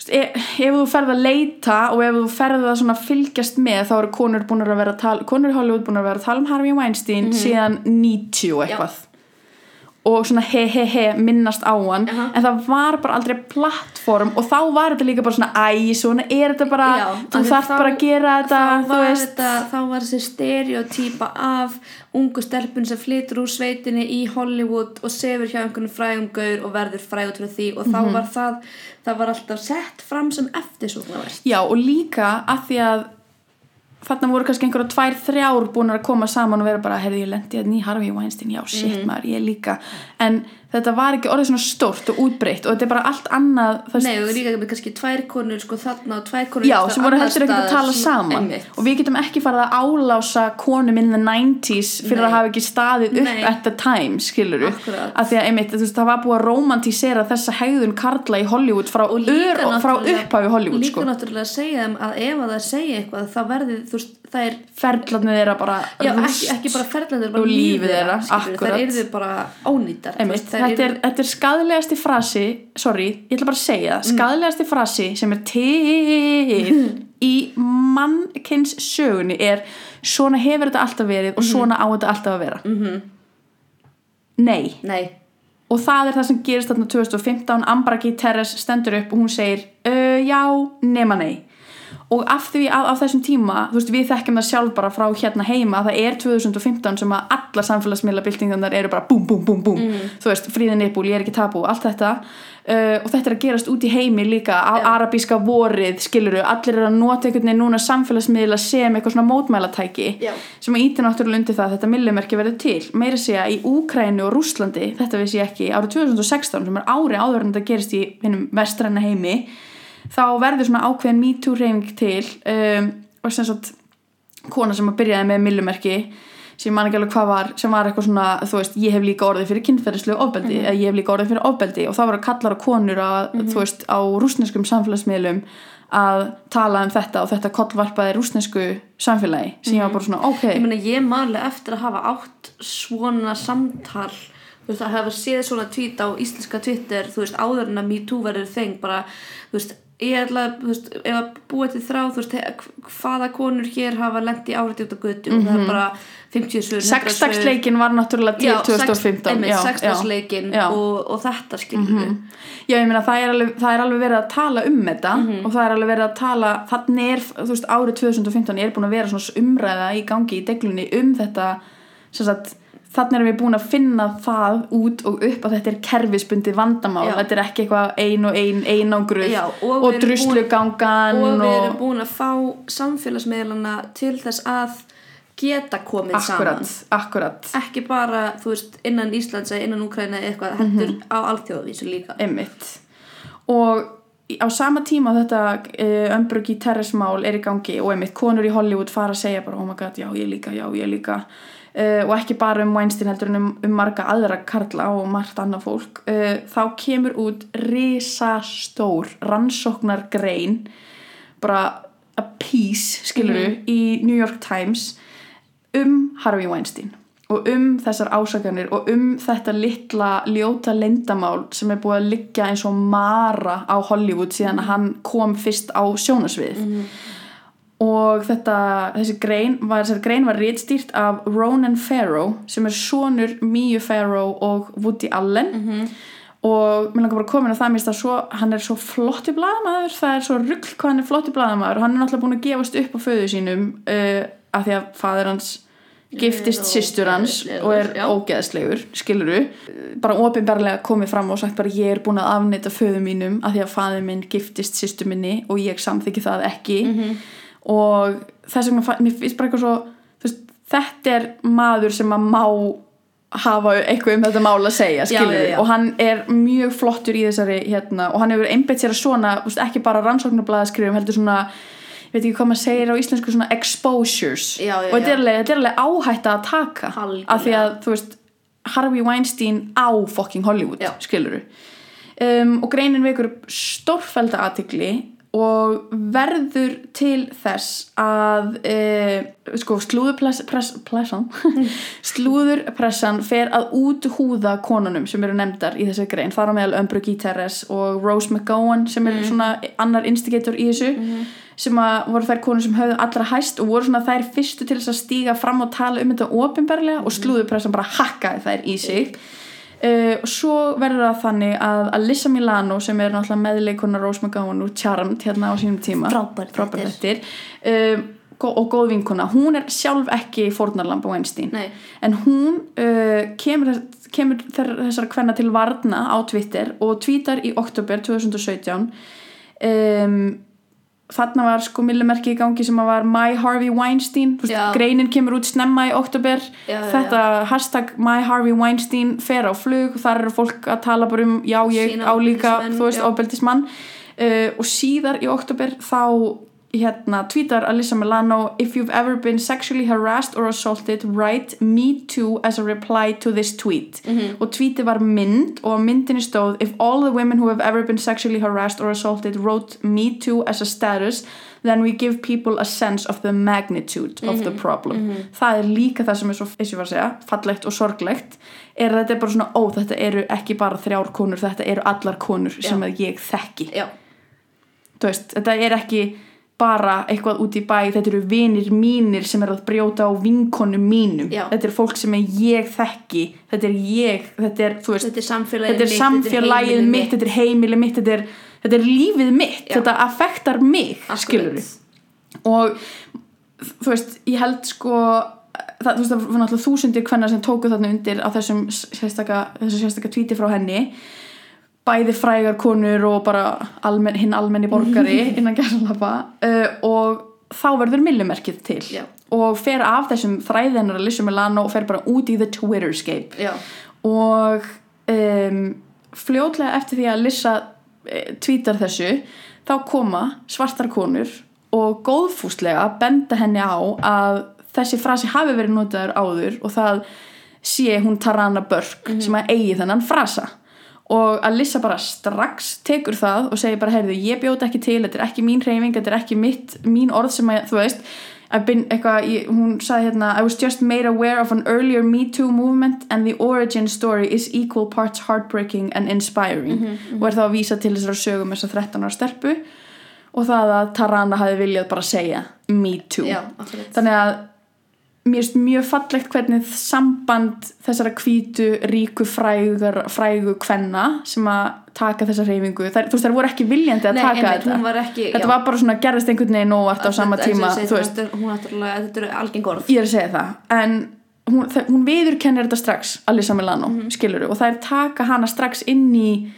veist, e- ef þú ferð að leita og ef þú ferð að fylgjast með þá eru konur búin að vera að tala konur í Hollywood búin að vera að tala um Harvey Weinstein síðan 90 og eitthvað og svona he he he minnast á hann Aha. en það var bara aldrei plattform og þá var þetta líka bara svona æ, svona er þetta bara Já, þú þarf bara að gera þetta þá var, þetta, þá var þessi stereotýpa af ungu stelpun sem flytur úr sveitinni í Hollywood og sefur hjá einhvern frægum gaur og verður frægur til því og þá Mhm. var það það var alltaf sett fram sem eftirsóknarvert Já og líka að því að þarna voru kannski einhverja tvær, þrjár búin að koma saman og vera bara, heyrðu ég lendi að ný Harvey Weinstein, já shit maður, ég líka. En þetta var ekki orðið svona stórt og útbreytt og þetta er bara allt annað það Nei, og líka kannski tvær konur sko þarna og tvær konur Já, sem voru heldur ekkert að tala saman einmitt. og við getum ekki farið að álása konum in the 90s fyrir Nei. að hafa ekki staðið upp Nei. at the time, skiluru Akkurat. af því að einmitt, þú veist, það var búið að romantísera þessa hegðun karla í Hollywood frá, frá upphafi Hollywood, líka sko náttúrulega að segja þeim að ef að það segja eitthvað þá verði þú veist það er ferðlarnir þeirra bara Já, rúst. ekki, ekki bara ferðlandur, Og bara lífið þeirra, þeirra, þetta er, þetta er skadlegasti frasi sorry, ég ætla bara að segja það. Skadlegasti frasi sem er til [laughs] í mannkins sögunni er svona hefur þetta alltaf verið og svona á þetta alltaf að vera. -hmm. nei. Nei, og það er það sem gerist þarna 2015 Ambra G. Teres stendur upp og hún segir já, nema nei og af því að á þessum tíma þú veist, við þekkjum það sjálf bara frá hérna heima að það er 2015 sem að allar samfélagsmiðla byltingarnar eru bara búm, búm, búm, búm. Þú veist, fríðin yppul, ég er ekki tabú, allt þetta. Uh, og þetta er að gerast út í heimi líka á Já. arabíska vorið, skiluru allir eru að nota einhvern veginn núna samfélagsmiðla sem eitthvað svona mótmælatæki Já. sem að íti náttúrulega undir það að þetta millimerki verður til. Meira að segja í Úkrænu og Rúslandi þetta vissi ég ekki, árið 2016 sem er ári áður en þetta gerist í þá verður svona ákveðin MeToo reyfing til um, og sem sagt kona sem að byrjaði með millimerki sem man ekki alveg hvað var sem var eitthvað svona, þú veist, ég hef líka orðið fyrir kynferðislu ofbeldi, eða ég hef líka orðið fyrir ofbeldi og það var að kallar á konur að, þú veist, á rúsneskum samfélagsmiðlum að tala um þetta og þetta kollvarpaði rúsnesku samfélagi sem ég var bara svona, ok. Ég meina ég manlega eftir að hafa átt svona samtal þú veist að hafa séð svona tweet á íslenska Twitter þú veist áður en að MeToo verður þeng bara þú veist ég ætla að, þú veist, ef að búa til þrá þú veist, hvaða konur hér hafa lendi áhriti út á götu og það er bara 50 svör 100 svör. Sexdagsleikin var náttúrulega til Já, 2015 einmitt, já, já. sexdagsleikin Já. og, og þetta skilur við Já, ég meina það er, alveg, það er alveg verið að tala um þetta Mhm. og það er alveg verið að tala þannig er, þú veist, árið 2015 er búin að vera svona umræða í gangi í deglunni um þetta sem sagt, þannig erum við búin að finna það út og upp að þetta er kerfisbundið vandamál, Já. þetta er ekki eitthvað ein og ein einangruð og og, druslugangan og við erum búin að fá samfélagsmiðlana til þess að geta komið akkurat, saman. akkurat ekki bara, þú veist, innan Íslands eða innan Úkraina eða eitthvað, heldur á alþjóðavísu líka. Einmitt. Og í- á sama tíma þetta uh, ömbrugi terrorismál er í gangi og einmitt konur í Hollywood fara að segja bara oh my god, já ég líka, já ég líka uh, og ekki bara um Weinstein heldur en um, um marga aðra karla og margt annað fólk. Uh, þá kemur út risastór rannsóknargrein bara a piece, skiluru í New York Times um Harvey Weinstein og um þessar ásakanir og um þetta litla ljóta leyndamál sem er búið að liggja eins og mara á Hollywood síðan að hann kom fyrst á sjónasvið og þetta, þessi grein var, var rítstýrt af Ronan Farrow sem er sonur Mia Farrow og Woody Allen. Og mér langar bara að koma inn á það mér finnst svo, hann er svo flotti blaðamaður það er svo rugl hvað hann er flotti blaðamaður. Og hann er náttúrulega búin að gefast upp á föðu sínum uh, af því að faður hans giftist systur hans og er já. ógeðslegur, skiluru bara ofinbarlega komið fram og sagt bara ég er búin að afneita föðu mínum af því að faður minn giftist systur minni og ég samþykki það ekki. Mhm. Og þess vegna mér finnst bara eitthvað svo veist, þetta er maður sem að má hafa eitthvað um þetta mál að segja Já, já, já. og hann er mjög flottur í þessari hérna, og hann hefur einbeitt sér að svona veist, ekki bara rannsóknarblæðaskrifum heldur svona ég veit ekki hvað maður segir á íslensku svona exposures. Og þetta er, alveg, þetta er alveg áhætta að taka Algjörlega. af því að þú veist Harvey Weinstein á fucking Hollywood skiluru um, og greinin vekur stórfælda aðtikli og verður til þess að e, sko slúðurpressan [laughs] slúðurpressan fer að úthúða konunum sem eru nefndar í þessari grein. Þar á meðal Ömbru Gíteres og Rose McGowan sem er svona annar instigator í þessu sem að voru þær konur sem höfðu allra hæst og voru svona þær fyrstu til þess að stíga fram og tala um þetta opinberlega og slúðurpressan bara hakkaði þær í sig Uh, og svo verður það þannig að Alyssa Milano sem er náttúrulega meðleikona Rose McGowan úr Charmed hérna á sínum tíma. Frábær frábær þættir. þettir uh, og góð vinkona. Hún er sjálf ekki fórnarlamb á Weinstein Nei. en hún uh, kemur, kemur þessara kvenna til varna á Twitter og tvítar í oktober 2017 um, þarna var sko millimerki í gangi sem var My Harvey Weinstein Já. greinin kemur út snemma í oktober Já, já, þetta hashtag My Harvey Weinstein fer á flug og þar eru fólk að tala bara um já ég Sína á líka ofbeldismenn, þú veist já. ofbeldismann uh, og síðar í oktober þá hérna tweetar Alyssa Milano if you've ever been sexually harassed or assaulted write me too as a reply to this tweet. Og tweetið var mynd og myndinni stóð if all the women who have ever been sexually harassed or assaulted wrote me too as a status then we give people a sense of the magnitude of the problem. Það er líka það sem er svo, eins og ég var að segja fallegt og sorglegt. Er þetta bara svona, ó þetta eru ekki bara þrjár konur, þetta eru allar konur sem að ég þekki. Já, þú veist, þetta er ekki bara eitthvað út í bæ, þetta eru vinir mínir sem er að brjóta á vinkonum mínum. Já. þetta er fólk sem ég þekki. Þetta er ég, þetta er, veist þetta er samfélagið mitt, samfélagið mitt, þetta er heimilið mitt þetta er, þetta er lífið mitt, Já. þetta affektar mig, skilur og þú veist, ég held sko það, þú veist, það var náttúrulega þúsundir hvenna sem tóku þarna undir á þessum sérstaka, þessu sérstaka tvíti frá henni bæði frægar konur og bara almen, hinn almenni borgari [laughs] innan gæsalapa uh, og þá verður millimerkið til. Já. og fer af þessum þræðinar að Lissum Milano og fer bara út í the Twitterscape. Já, og um, fljótlega eftir því að Lissa e, tvítar þessu þá koma svartar konur og góðfúslega benda henni á að þessi frasi hafi verið notaður áður og það sé hún Tarana Börk sem að eigi þennan frasa og að Lissa bara strax tekur það og segir bara, heyrðu, ég bjóta ekki til þetta er ekki mín reyfing, þetta er ekki mitt mín orð sem að, þú veist been, eitthvað, ég, hún sagði hérna I was just made aware of an earlier Me Too movement and the origin story is equal parts heartbreaking and inspiring. Og er þá að vísa til þessara sögum þessar 13 ára stelpu og það að Tarana hafi viljað bara segja Me Too. Já, þannig að mér finnst mjög fallegt hvernig samband þessara hvítu, ríku frægur, frægu kvenna sem að taka þessa reyfingu, þær, þú veist þær voru ekki viljandi að Nei, taka einmitt, þetta. var ekki þetta var bara svona gerðist einhvern veginn óvart á sama tíma þetta er- eru algeng orð. Ég er að segja það en hún, hún viðurkennir þetta strax Alisa Milano, mm Mhm. og þær taka hana strax inn í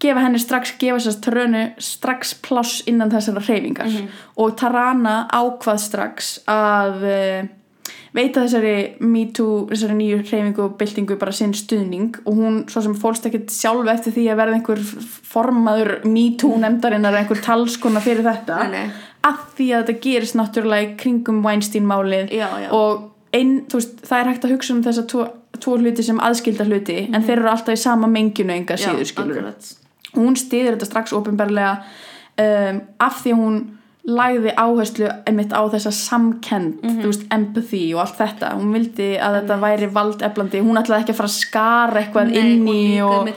gefa henni strax, gefa þessast trönu strax pláss innan þessara reyfingar Mhm. og Tarana ákvað strax að uh, veita þessari MeToo, þessari nýju reyfingu og byltingu bara sinn stuðning og hún svo sem fólst ekkert sjálf eftir því að verða einhver formaður MeToo nefndarinnar einhver talskona fyrir þetta Nei, nei. að því að þetta gerist náttúrulega kringum Weinstein málið Já, já. og ein, veist, það er hægt að hugsa um þessa tvo, tvo hluti sem aðskilda hluti en þeir eru alltaf í sama menginu enga Mhm. Síður hún stiður þetta strax ofinbarlega um, af því að hún lagði áherslu einmitt á þessa samkend, Mhm. þú veist, empathy og allt þetta, hún vildi að þetta væri valdeflandi, hún ætlaði ekki að fara að skara eitthvað inn í og,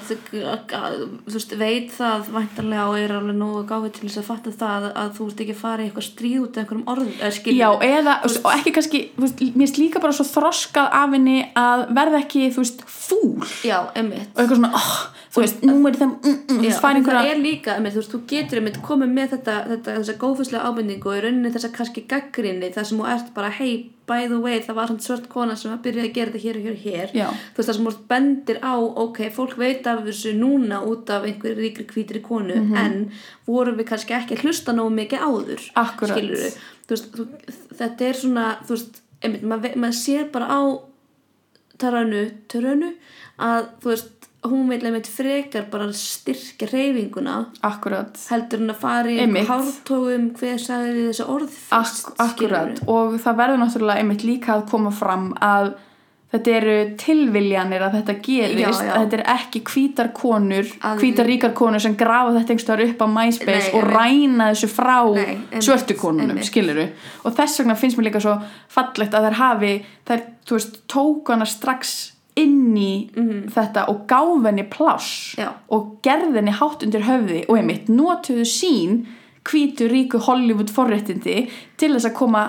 þú veist, veit það væntanlega og er alveg nógu gáfið til þess að fatta það að þú ert ekki að fara í eitthvað stríð út af einhverjum orð eða skilur Já, eða, veist, og ekki kannski þú veist, mér finnst líka bara svo þroskað af henni að verða ekki, þú veist, fúl. Já, einmitt. Og eitthvað svona, oh, þú veist, nú er þeim mm, mm, Já, en það einhverja er líka, þú veist, þú getur einmitt komið með þetta, þetta þessa góðfæslega ábendingu og í rauninni þessa kannski gaggrinni þar sem þú ert bara, hey, by the way það var hann svört kona sem að byrja að gera þetta hér og hér og hér Já. þú veist, það sem þú bendir á ok, fólk veit af þessu núna út af einhverju ríkri hvítri konu en vorum við kannski ekki að hlusta nógu mikið áður Akkúrat. skilurðu. þú veist, þú, þetta er svona þú veist, einmitt, maður mað sér bara á taranu, taranu að þú veist, hún vil einmitt frekar bara styrkja reyfinguna akkurat, heldur en að fara í hártógum hver sagði þessi orð fyrst ak akkurat. Og það verður náttúrulega einmitt líka að koma fram að þetta eru tilviljanir að þetta gerist. Já, já. þetta er ekki hvítar konur hvítar ríkar konur sem grafa þetta einhverstaðar upp á MySpace Nei, og ræna þessu frá Nei, svörtu konunum, skiluru og þess vegna finnst mér líka svo fallegt að þær hafi þær, þú veist, tóku hana strax inn í þetta og gáf henni pláss. Já. og gerði henni hátt undir höfði og einmitt notuðu sín hvítu ríku Hollywood forréttindi til þess að koma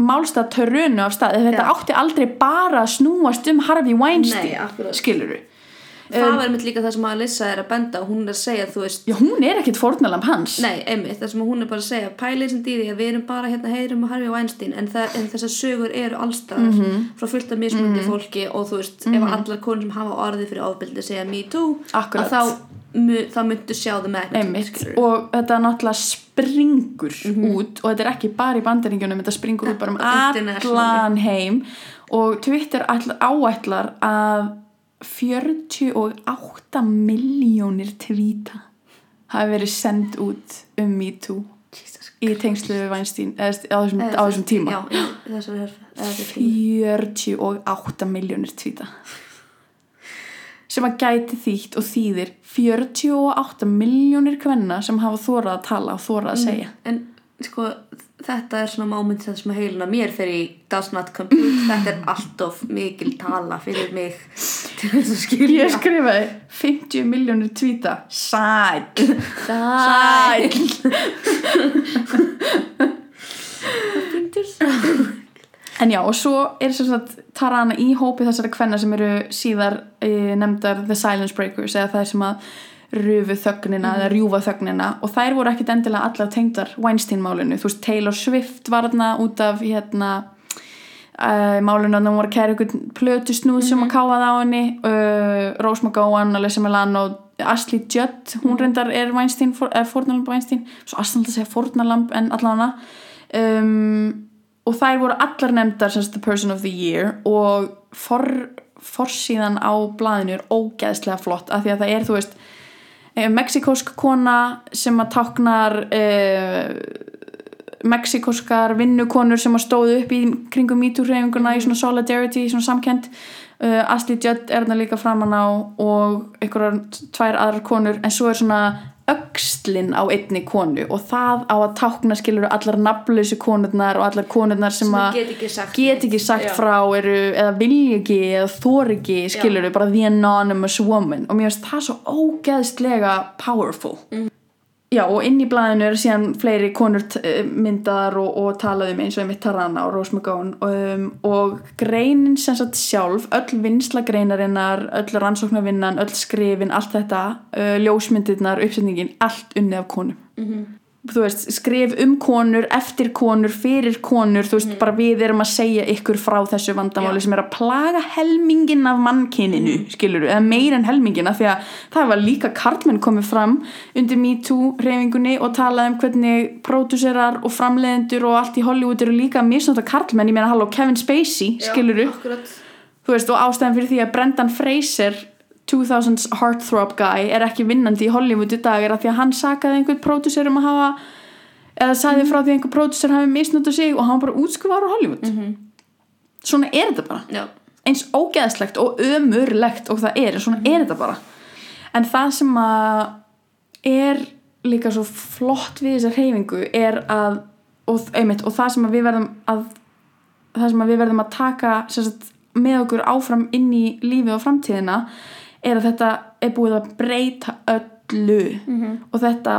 málstað törunu af stað þetta Já. átti aldrei bara að snúast um Harvey Weinstein Nei, skiluru það var einmitt líka það sem að Lissa er að benda og hún er að segja þú veist já hún er ekkit fórnalamb hans. Nei, einmitt, það sem hún er bara að segja pælið sem dýri að við erum bara hérna heyrum og Harvey Weinstein en, það, en þessar sögur eru allstaðar Mhm. frá fullt af mismunandi fólki og þú veist, ef allar konur sem hafa orðið fyrir ofbeldi segja me too Akkúrat. að þá, þá myndu sjá það með og þetta náttúrulega springur Mhm. út og þetta er ekki bara í bandaríkjunum þetta springur út bara um allan heim. Og Twitter ætlar, áætlar að 48 miljónir tvíta hafi verið send út um MeToo í tengslu við Weinstein eða, á, þessum, á þessum tíma. Já, þessari herf eða þessi tíma. 48 miljónir tvíta sem að gæti þýtt og þýðir 48 miljónir kvenna sem hafa þórað að tala og þórað að segja. En sko, þetta er svona þetta sem að heilina mér fyrir í does not compute, [laughs] þetta er allt of mikil tala fyrir mig til þess að skilja. ég skrifaði 50 miljónir tvíta sæl Sæl En já, og svo er sem sagt Tarana í hópi þessara kvenna sem eru síðar e, nefndar The Silence Breakers eða það sem að rufu þögnina eða rjúfa þögnina. Og þær voru ekkit endilega allar tengdar Weinstein-málinu, þú veist Taylor Swift var þarna út af hérna uh, málinu að hún var að kæra ykkur plötu snúð sem að káða það á henni. Uh, Rose McGowan, Alyssa Milano Ashley Judd, hún reyndar er Weinstein, for, er fórnalamb Weinstein. Svo aðstæðan að segja fórnalamb en allavega. Um, og þær voru allar nefndar sem sagt the person of the year. Og for, forsíðan á blaðinu er ógeðslega flott af því að það er þú veist eh, mexikósk kona sem að táknar eh, mexikóskar vinnukonur sem að stóðu upp í kringum MeToo-hreyfinguna í svona solidarity, svona samkend uh, Ashley Judd er þarna líka framan á og einhverjar tvær aðrar konur en svo er svona öxlin á einni konu og það á að tákna skilur allar nafnlausu konurnar og allar konurnar sem, að get ekki sagt get ekki sagt frá eru, eða vilja ekki eða þor ekki skilur bara the anonymous woman. Og mér finnst það svo ógeðslega powerful Já, og inn í blaðinu er síðan fleiri konur eh, myndaðar og, og talaði um eins og einmitt Tarana og Rose McGowan um, og greinin sem sagt sjálf, öll vinsla greinarinnar, öll rannsóknarvinnan, öll skrifin, allt þetta, uh, ljósmyndirnar, uppsetningin, allt unni af konum. Þú veist, skrif um konur, eftir konur, fyrir konur, þú veist, bara við erum að segja ykkur frá þessu vandamáli Já. sem er að plaga helmingin af mannkininu, mm. skilur eða meir en helmingin af því að það var líka karlmenn komið fram undir MeToo reyfingunni og talaði um hvernig pródúserar og framleiðendur og allt í Hollywood eru líka misnóta karlmenn, ég meina halló Kevin Spacey, skilur Akkurat þú veist, og ástæðan fyrir því að Brendan Fraser 2000s heartthrob guy er ekki vinnandi í Hollywood í dag er að því að hann sakaði einhvern pródúser um að hafa eða sagði frá því að einhver pródúser hafi misnútið sig og hann bara útskrifaður á Hollywood. Svona er þetta bara. Já, eins ógeðslegt og ömurlegt og það er, svona er þetta bara. En það sem að er líka svo flott við þessa reyfingu er að og, einmitt, og það sem að við verðum að það sem að við verðum að taka sagt, með okkur áfram inn í lífið og framtíðina er að þetta er búið að breyta öllu. Og þetta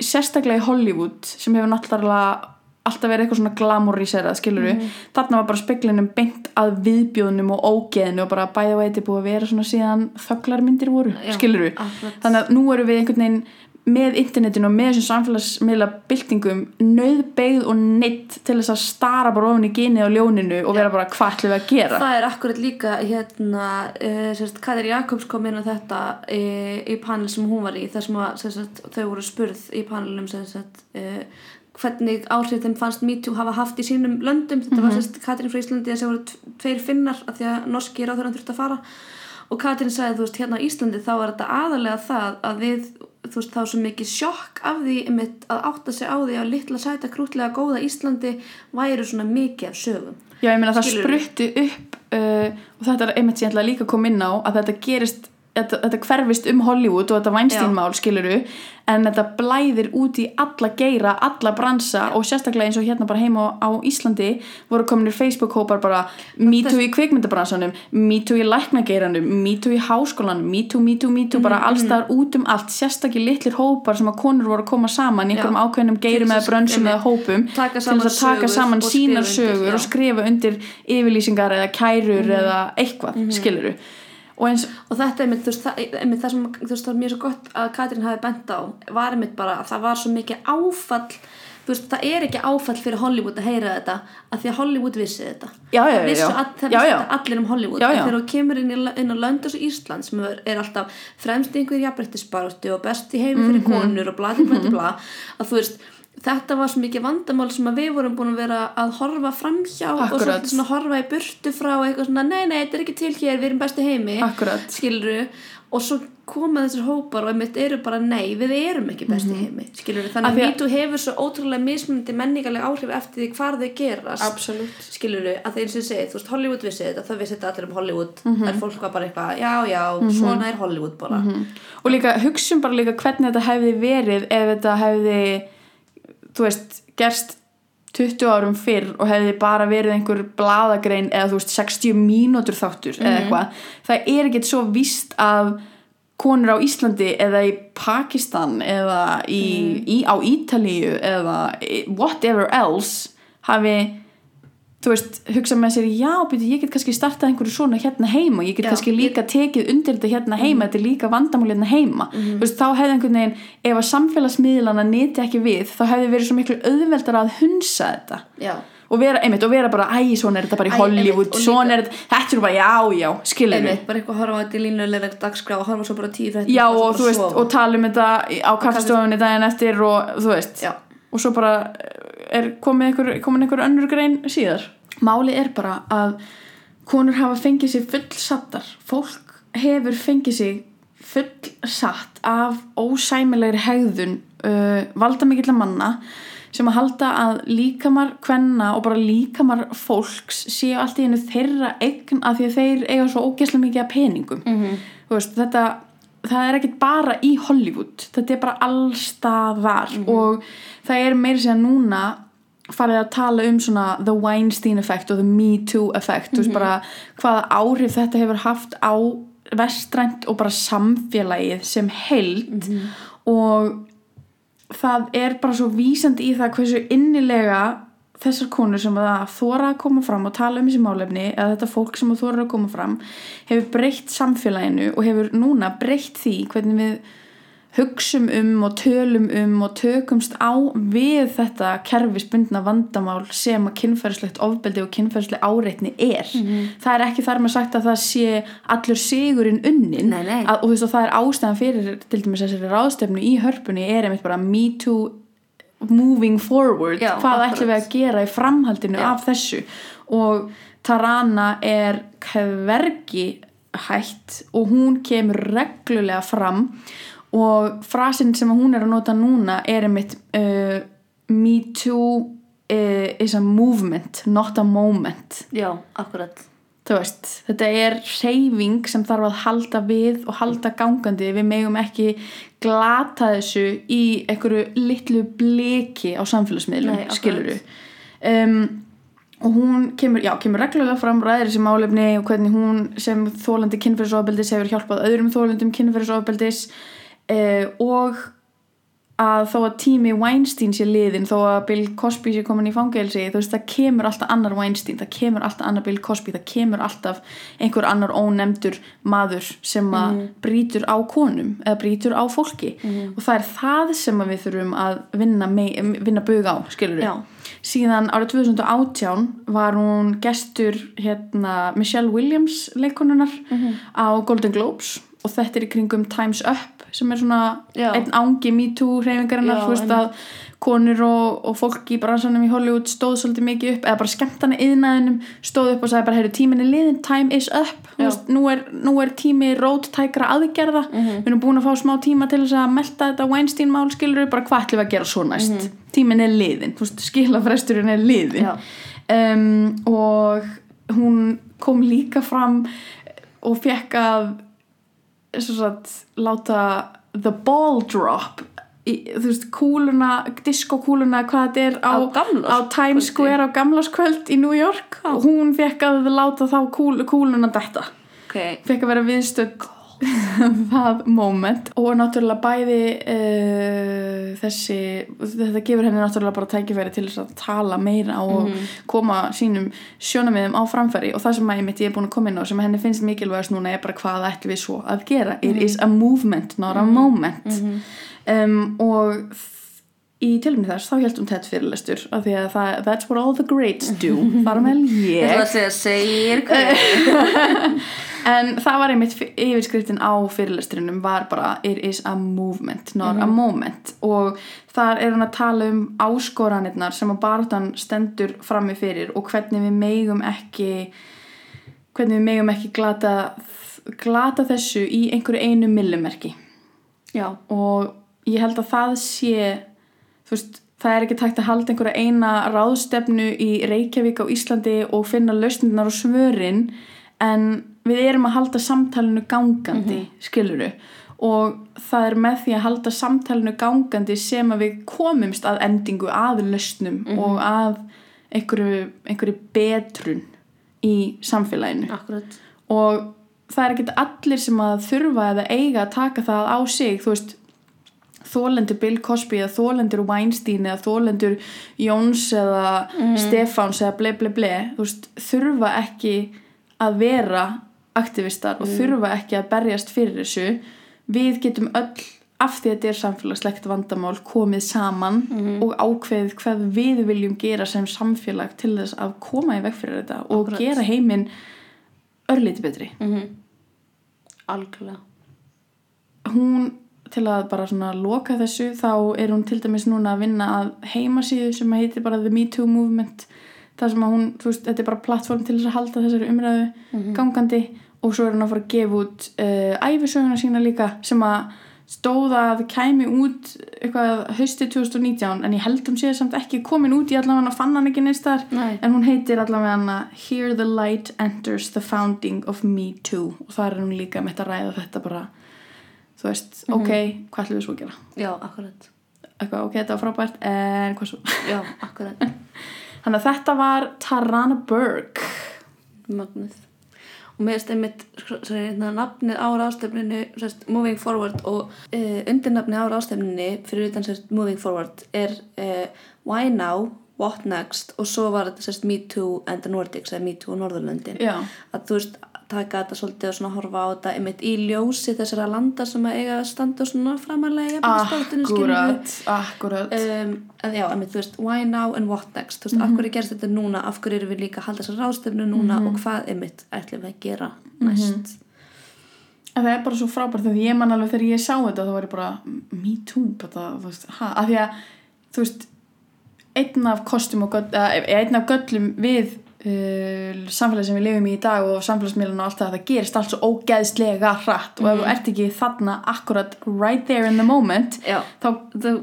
sérstaklega í Hollywood sem hefur náttúrulega alltaf verið eitthvað svona glamoríserað skiluru, þarna var bara speklinum beint að viðbjóðnum og ógeðinu og bara og eitthvað búið að vera svona síðan þögglarmyndir voru, Já, skiluru akkurat. þannig að nú erum við einhvern veginn með internetinu og með þessum samfélagsmiðla byltingum nöðbeigð og neitt til þess að stara bara ofin í gynið á ljóninu og vera bara hvað ætlum við að gera? Það er akkurat líka hérna, uh, sérst, Katri Jakobs kom inn á þetta í, í panel sem hún var í þar sem að, sérst, þau voru spurð í panelum sérst, uh, hvernig áhrif þeim fannst MeToo hafa haft í sínum löndum. Þetta var sérst Katrin frá Íslandi þessi voru tveir finnar af því að norski ráðurinn þurfti að fara. Og Katrin sagði þú veist hérna á Íslandi þá er þetta aðalega það að við þú veist þá svo mikið sjokk af því einmitt, að átta sig á því að litla sæta krútlega góða Íslandi væru svona mikið af sögum. Já, ég meina það spruttu upp uh, og þetta er einmitt sem ég ætla líka að koma inn á að þetta gerist, þetta, þetta hverfist um Hollywood og þetta Weinstein-mál skiluru en þetta blæðir út í alla geira, alla bransa og sérstaklega eins og hérna bara heima á, Íslandi voru kominir Facebook-hópar bara me too í kvikmyndabransanum me too í læknageiranum, me too í háskólanum me too, me too, me too, Mhm, bara alls þar út um allt, sérstaklega litlir hópar sem að konur voru að koma saman í einhverjum Já. ákveðnum geirum eða brönsum eða hópum til þess að taka saman sínar sögur já. og skrifa undir yfirlýsingar eða kærur Mhm. eða eitthvað, skiluru og eins, og þetta er einmitt, þú veist, það, sem þú veist, það er mjög svo gott að Katrín hafi bent á var einmitt bara að það var svo mikið áfall þú veist, það er ekki áfall fyrir Hollywood að heyra þetta að því að Hollywood vissi þetta Já, já, já. all, það þetta allir um Hollywood en þegar þú kemur inn, í, inn á lönd eins og Ísland sem er, alltaf fremst í einhverju jafnbrettisbaratu og best í heimi fyrir Mhm. konur og bla, bla, bla, bla [laughs] að þú veist þetta var svo mikið vandamál sem að við vorum búin að vera að horfa framhjá og Akkurat. svolítið svona horfa í burtu frá eitthvað svona, nei, nei, þetta er ekki til hér, við erum besti heimi Akkurat. skiluru, og svo koma þessir hópar og einmitt eru bara nei, við erum ekki besti heimi, skiluru, þannig að MeToo hefur svo ótrúlega mismunandi menningarlega áhrif eftir því hvar þau gerast Absolutt. skiluru, að það eins og ég segi, þú veist, Hollywood vissi þetta, það vissi þetta allir um Hollywood. Mhm. en fólk var bara eitthvað, já, já, svona er Hollywood bara, og líka hugsun bara líka hvernig þetta hefði verið ef þetta hefði þú veist, gerst 20 árum fyrr og hefði bara verið einhver blaðagrein eða þú veist 60 mínútur þáttur eða eitthvað það er ekkert svo víst að konur á Íslandi eða í Pakistan eða í, í, á Ítalíu eða whatever else hafi þú veist, hugsa með sér, já, byrju, ég get kannski startað einhverju svona hérna heima og ég get Já, kannski líka tekið undir þetta hérna heima þetta er líka vandamál hérna heima. Þú veist, þá hefði einhvern veginn, ef að samfélagsmiðlana nyti ekki við, þá hefði verið svo miklu auðveldar að hunsa þetta. Já. Og vera, einmitt, og vera bara, æ, svona er þetta bara í Hollywood, einmitt, og svona er þetta þetta er bara, já, já, skilur einmitt, bara eitthvað að horfa á þetta í línulega dagskrá og horfa svo bara tíu svo og sofa. og tala um þetta á kaffestofunni daginn eftir og þú veist. Og svo bara er komið einhver, komin einhver önnur grein síðar. Máli er bara að konur hafa fengið sig fullsattar fólk hefur fengið sig fullsatt af ósæmilegri hegðun uh, valdamikilla manna sem að halda að líkamar kvenna og bara líkamar fólks séu allt í einu þeirra eign af því að þeir eiga svo ógeðslega mikið af peningum Mhm. þú veist, þetta það er ekkert bara í Hollywood. Þetta er bara allstaðar og það er meira sér núna farið að tala um svona the Weinstein effect og the Me Too effect. Þú veist bara hvaða áhrif þetta hefur haft á vestrænt og bara samfélagið sem held og það er bara svo vísandi í það hversu innilega þessar konur sem að þóra að koma fram og tala um þessi málefni eða þetta fólk sem að þóra að koma fram hefur breytt samfélaginu og hefur núna breytt því hvernig við hugsum um og tölum um og tökumst á við þetta kerfisbundna vandamál sem að kynferðislegt ofbeldi og kynferðisleg áreitni er. Það er ekki þar með sagt að það sé allur sigurinn unnin Nei, nei. að, og þú veist og það er ástæðan fyrir til dæmis þessari ráðstefnu í hörpunni er einmitt bara me too moving forward Já, hvað akkurat. ætlum við að gera í framhaldinu Já. af þessu og Tarana er hvergi hætt og hún kemur reglulega fram og frasinn sem hún er að nota núna er einmitt uh, me too uh, is a movement not a moment já, akkurat þú veist, þetta er reyfing sem þarf að halda við og halda gangandi, við megum ekki glata þessu í einhverju litlu bliki á samfélagsmiðlum, skiluru um, og hún kemur, já, kemur reglulega fram ræðir þessi málefni og hvernig hún sem þólandi kynferðisofbeldis hefur hjálpað öðrum þólandum kynferðisofbeldis uh, og að þó að tími Weinstein sé liðin þó að Bill Cosby sé komin í fangelsi þú veist það kemur alltaf annar Weinstein það kemur alltaf annar Bill Cosby það kemur alltaf einhver annar ónefndur maður sem að Mhm. brýtur á konum eða brýtur á fólki og það er það sem við þurfum að vinna, vinna bug á skilur Já. síðan árið 2018 var hún gestur hérna Michelle Williams leikonunar Mhm. á Golden Globes og þetta er í kringum Time's Up sem er svona Já. einn ángi Me Too hreyfingarinnar þú veist að konur og, og fólk í bransanum í Hollywood stóð svolítið mikið upp eða bara skemmtana yðnaðinum stóð upp og sagði bara heyru tíminn er liðin, time is up. Veist, nú, er, nú er tími róttækra aðgerða. Mhm. við erum búin að fá smá tíma til þess að melta þetta Weinstein mál skilur bara hvað ætlum við að gera svo næst? Mhm. tíminn er liðin, skilafresturinn er liðin um, og hún kom líka fram og fekk að sagt, láta the ball drop í, þú veist, kúluna, diskokúluna hvað þetta er á, Á Times Square á gamlaskvöld í New York. Og hún fekk að láta þá kúl, kúluna detta. Ok, fekk að vera viðstödd [laughs] það moment. Og náttúrulega bæði uh, þessi þetta gefur henni náttúrulega bara tækifæri til þess að tala meira og koma sínum sjónamiðum á framfæri. Og það sem ég mitt ég er búin að koma inn á sem henni finnst mikilvægast núna er bara hvað ætlum við svo að gera. It is a movement, not a moment. Um, og í tilumni þess þá held hún tett fyrirlestur af því að það, that's what all the greats do. [laughs] Þar með ég. Ætla ég að segja segir [laughs] en það var einmitt fi- yfirskriftin á fyrirlestrinum var bara it is a movement, not a moment. Og þar er hann að tala um áskoranirnar sem að barðan stendur frammi fyrir og hvernig við megum ekki hvernig við megum ekki glata, glata þessu í einhverju einu millimerki. Já, og ég held að það sé þú veist, það er ekki tækt að halda einhverja eina ráðstefnu í Reykjavík á Íslandi og finna lausnirnar og svörin en við erum að halda samtalenu gangandi, skiluru og það er með því að halda samtalenu gangandi sem að við komumst að endingu að lausnum og að einhverju, einhverju betrun í samfélaginu. Akkurat. Og það er ekkert allir sem að þurfa eða eiga að taka það á sig þú veist. Þólendur Bill Cosby eða þólendur Weinstein eða þólendur Jóns eða Stefáns eða ble ble ble veist, þurfa ekki að vera aktivistar og þurfa ekki að berjast fyrir þessu. Við getum öll af því að þetta er samfélagslegt vandamál komið saman og ákveðið hvað við viljum gera sem samfélag til þess að koma í veg fyrir þetta og Akkurat. gera heiminn örlíti betri. Mm Algjörlega. Hún til að bara svona loka þessu þá er hún til dæmis núna að vinna að heimasíðu sem heitir bara The Me Too Movement þar sem að hún, þú veist, þetta er bara plattform til þess að halda þessari umræðu gangandi og svo er hún að fara að gefa út uh, æfisöguna sína líka sem að stóða að kæmi út eitthvað haustið 2019 en ég held um séð samt ekki komin út í allavega fann hann ekki neist þar en hún heitir allavega Here the light enters the founding of me too. Og þar er hún líka með að ræða þetta bara þú veist, ok, hvað ætlum við svo að gera? Já, akkurat. Eitthvað, ok, þetta var frábært en hvað svo? Já, akkurat [laughs] þannig að þetta var Tarana Burke. Mögnuð og mér finnst einmitt sko, hérna, nafnið á ráðstefninu sérst, Moving Forward og uh, undirnafnið á ráðstefninu fyrir utan sérst, Moving Forward er uh, Why Now, What Next og svo var þetta Me Too and the Nordics eða Me Too Norðurlöndin. Að þú veist taka þetta svolítið og svona horfa á þetta einmitt í ljósi þessara landa sem að eiga að standa svona framalega akkurat akkurat. Um, en já, einmitt, þú veist, why now and what next? Þú veist, af hverju gerst þetta núna, af hverju erum við líka að halda þessar ráðstefnu núna og hvað einmitt ætlum við að gera næst? En það er bara svo frábært þegar ég man alveg þegar ég sá þetta þá var ég bara me too þetta, þú veist, ha, af því að þú veist einn af kostum og göll, einn af göllum við uh, samfélagi sem við lifum í í dag og samfélagsmiðlun og allt það það gerist allt svo ógeðslega hratt. Og ef þú ert ekki þarna akkurat right there in the moment já, þá þú,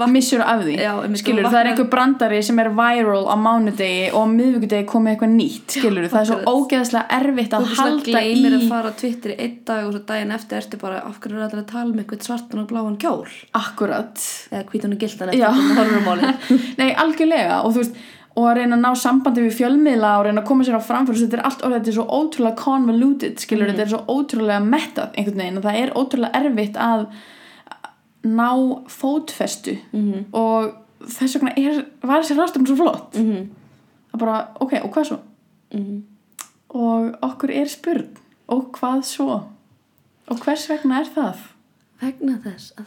þú missur af því. Já, skilur, þú það er einhver brandari sem er viral á mánudegi og á miðvikudegi komið eitthvað nýtt skilur, það er svo ógeðslega erfitt að þú svona halda gleymir í að fara á Twitter í einn dag og svo daginn eftir ertu bara af hverju er allir að tala um eitthvað svartan og bláan kjól? Akkurat. Eða hvítan og gildan Já. eftir hvernig horfum málið. [laughs] Nei, algjörlega. Og þú veist og að reyna að ná sambandi við fjölmiðla og reyna að koma sér á framfyrir þetta er allt orðið, þetta er svo ótrúlega convoluted skilur, þetta er svo ótrúlega mettað einhvern veginn og það er ótrúlega erfitt að ná fótfestu -hmm. og þess vegna er, var þessi rástefn svo flott mm að bara, ok, og hvað svo? og okkur er spurn og hvað svo? og hvers vegna er það? vegna þess að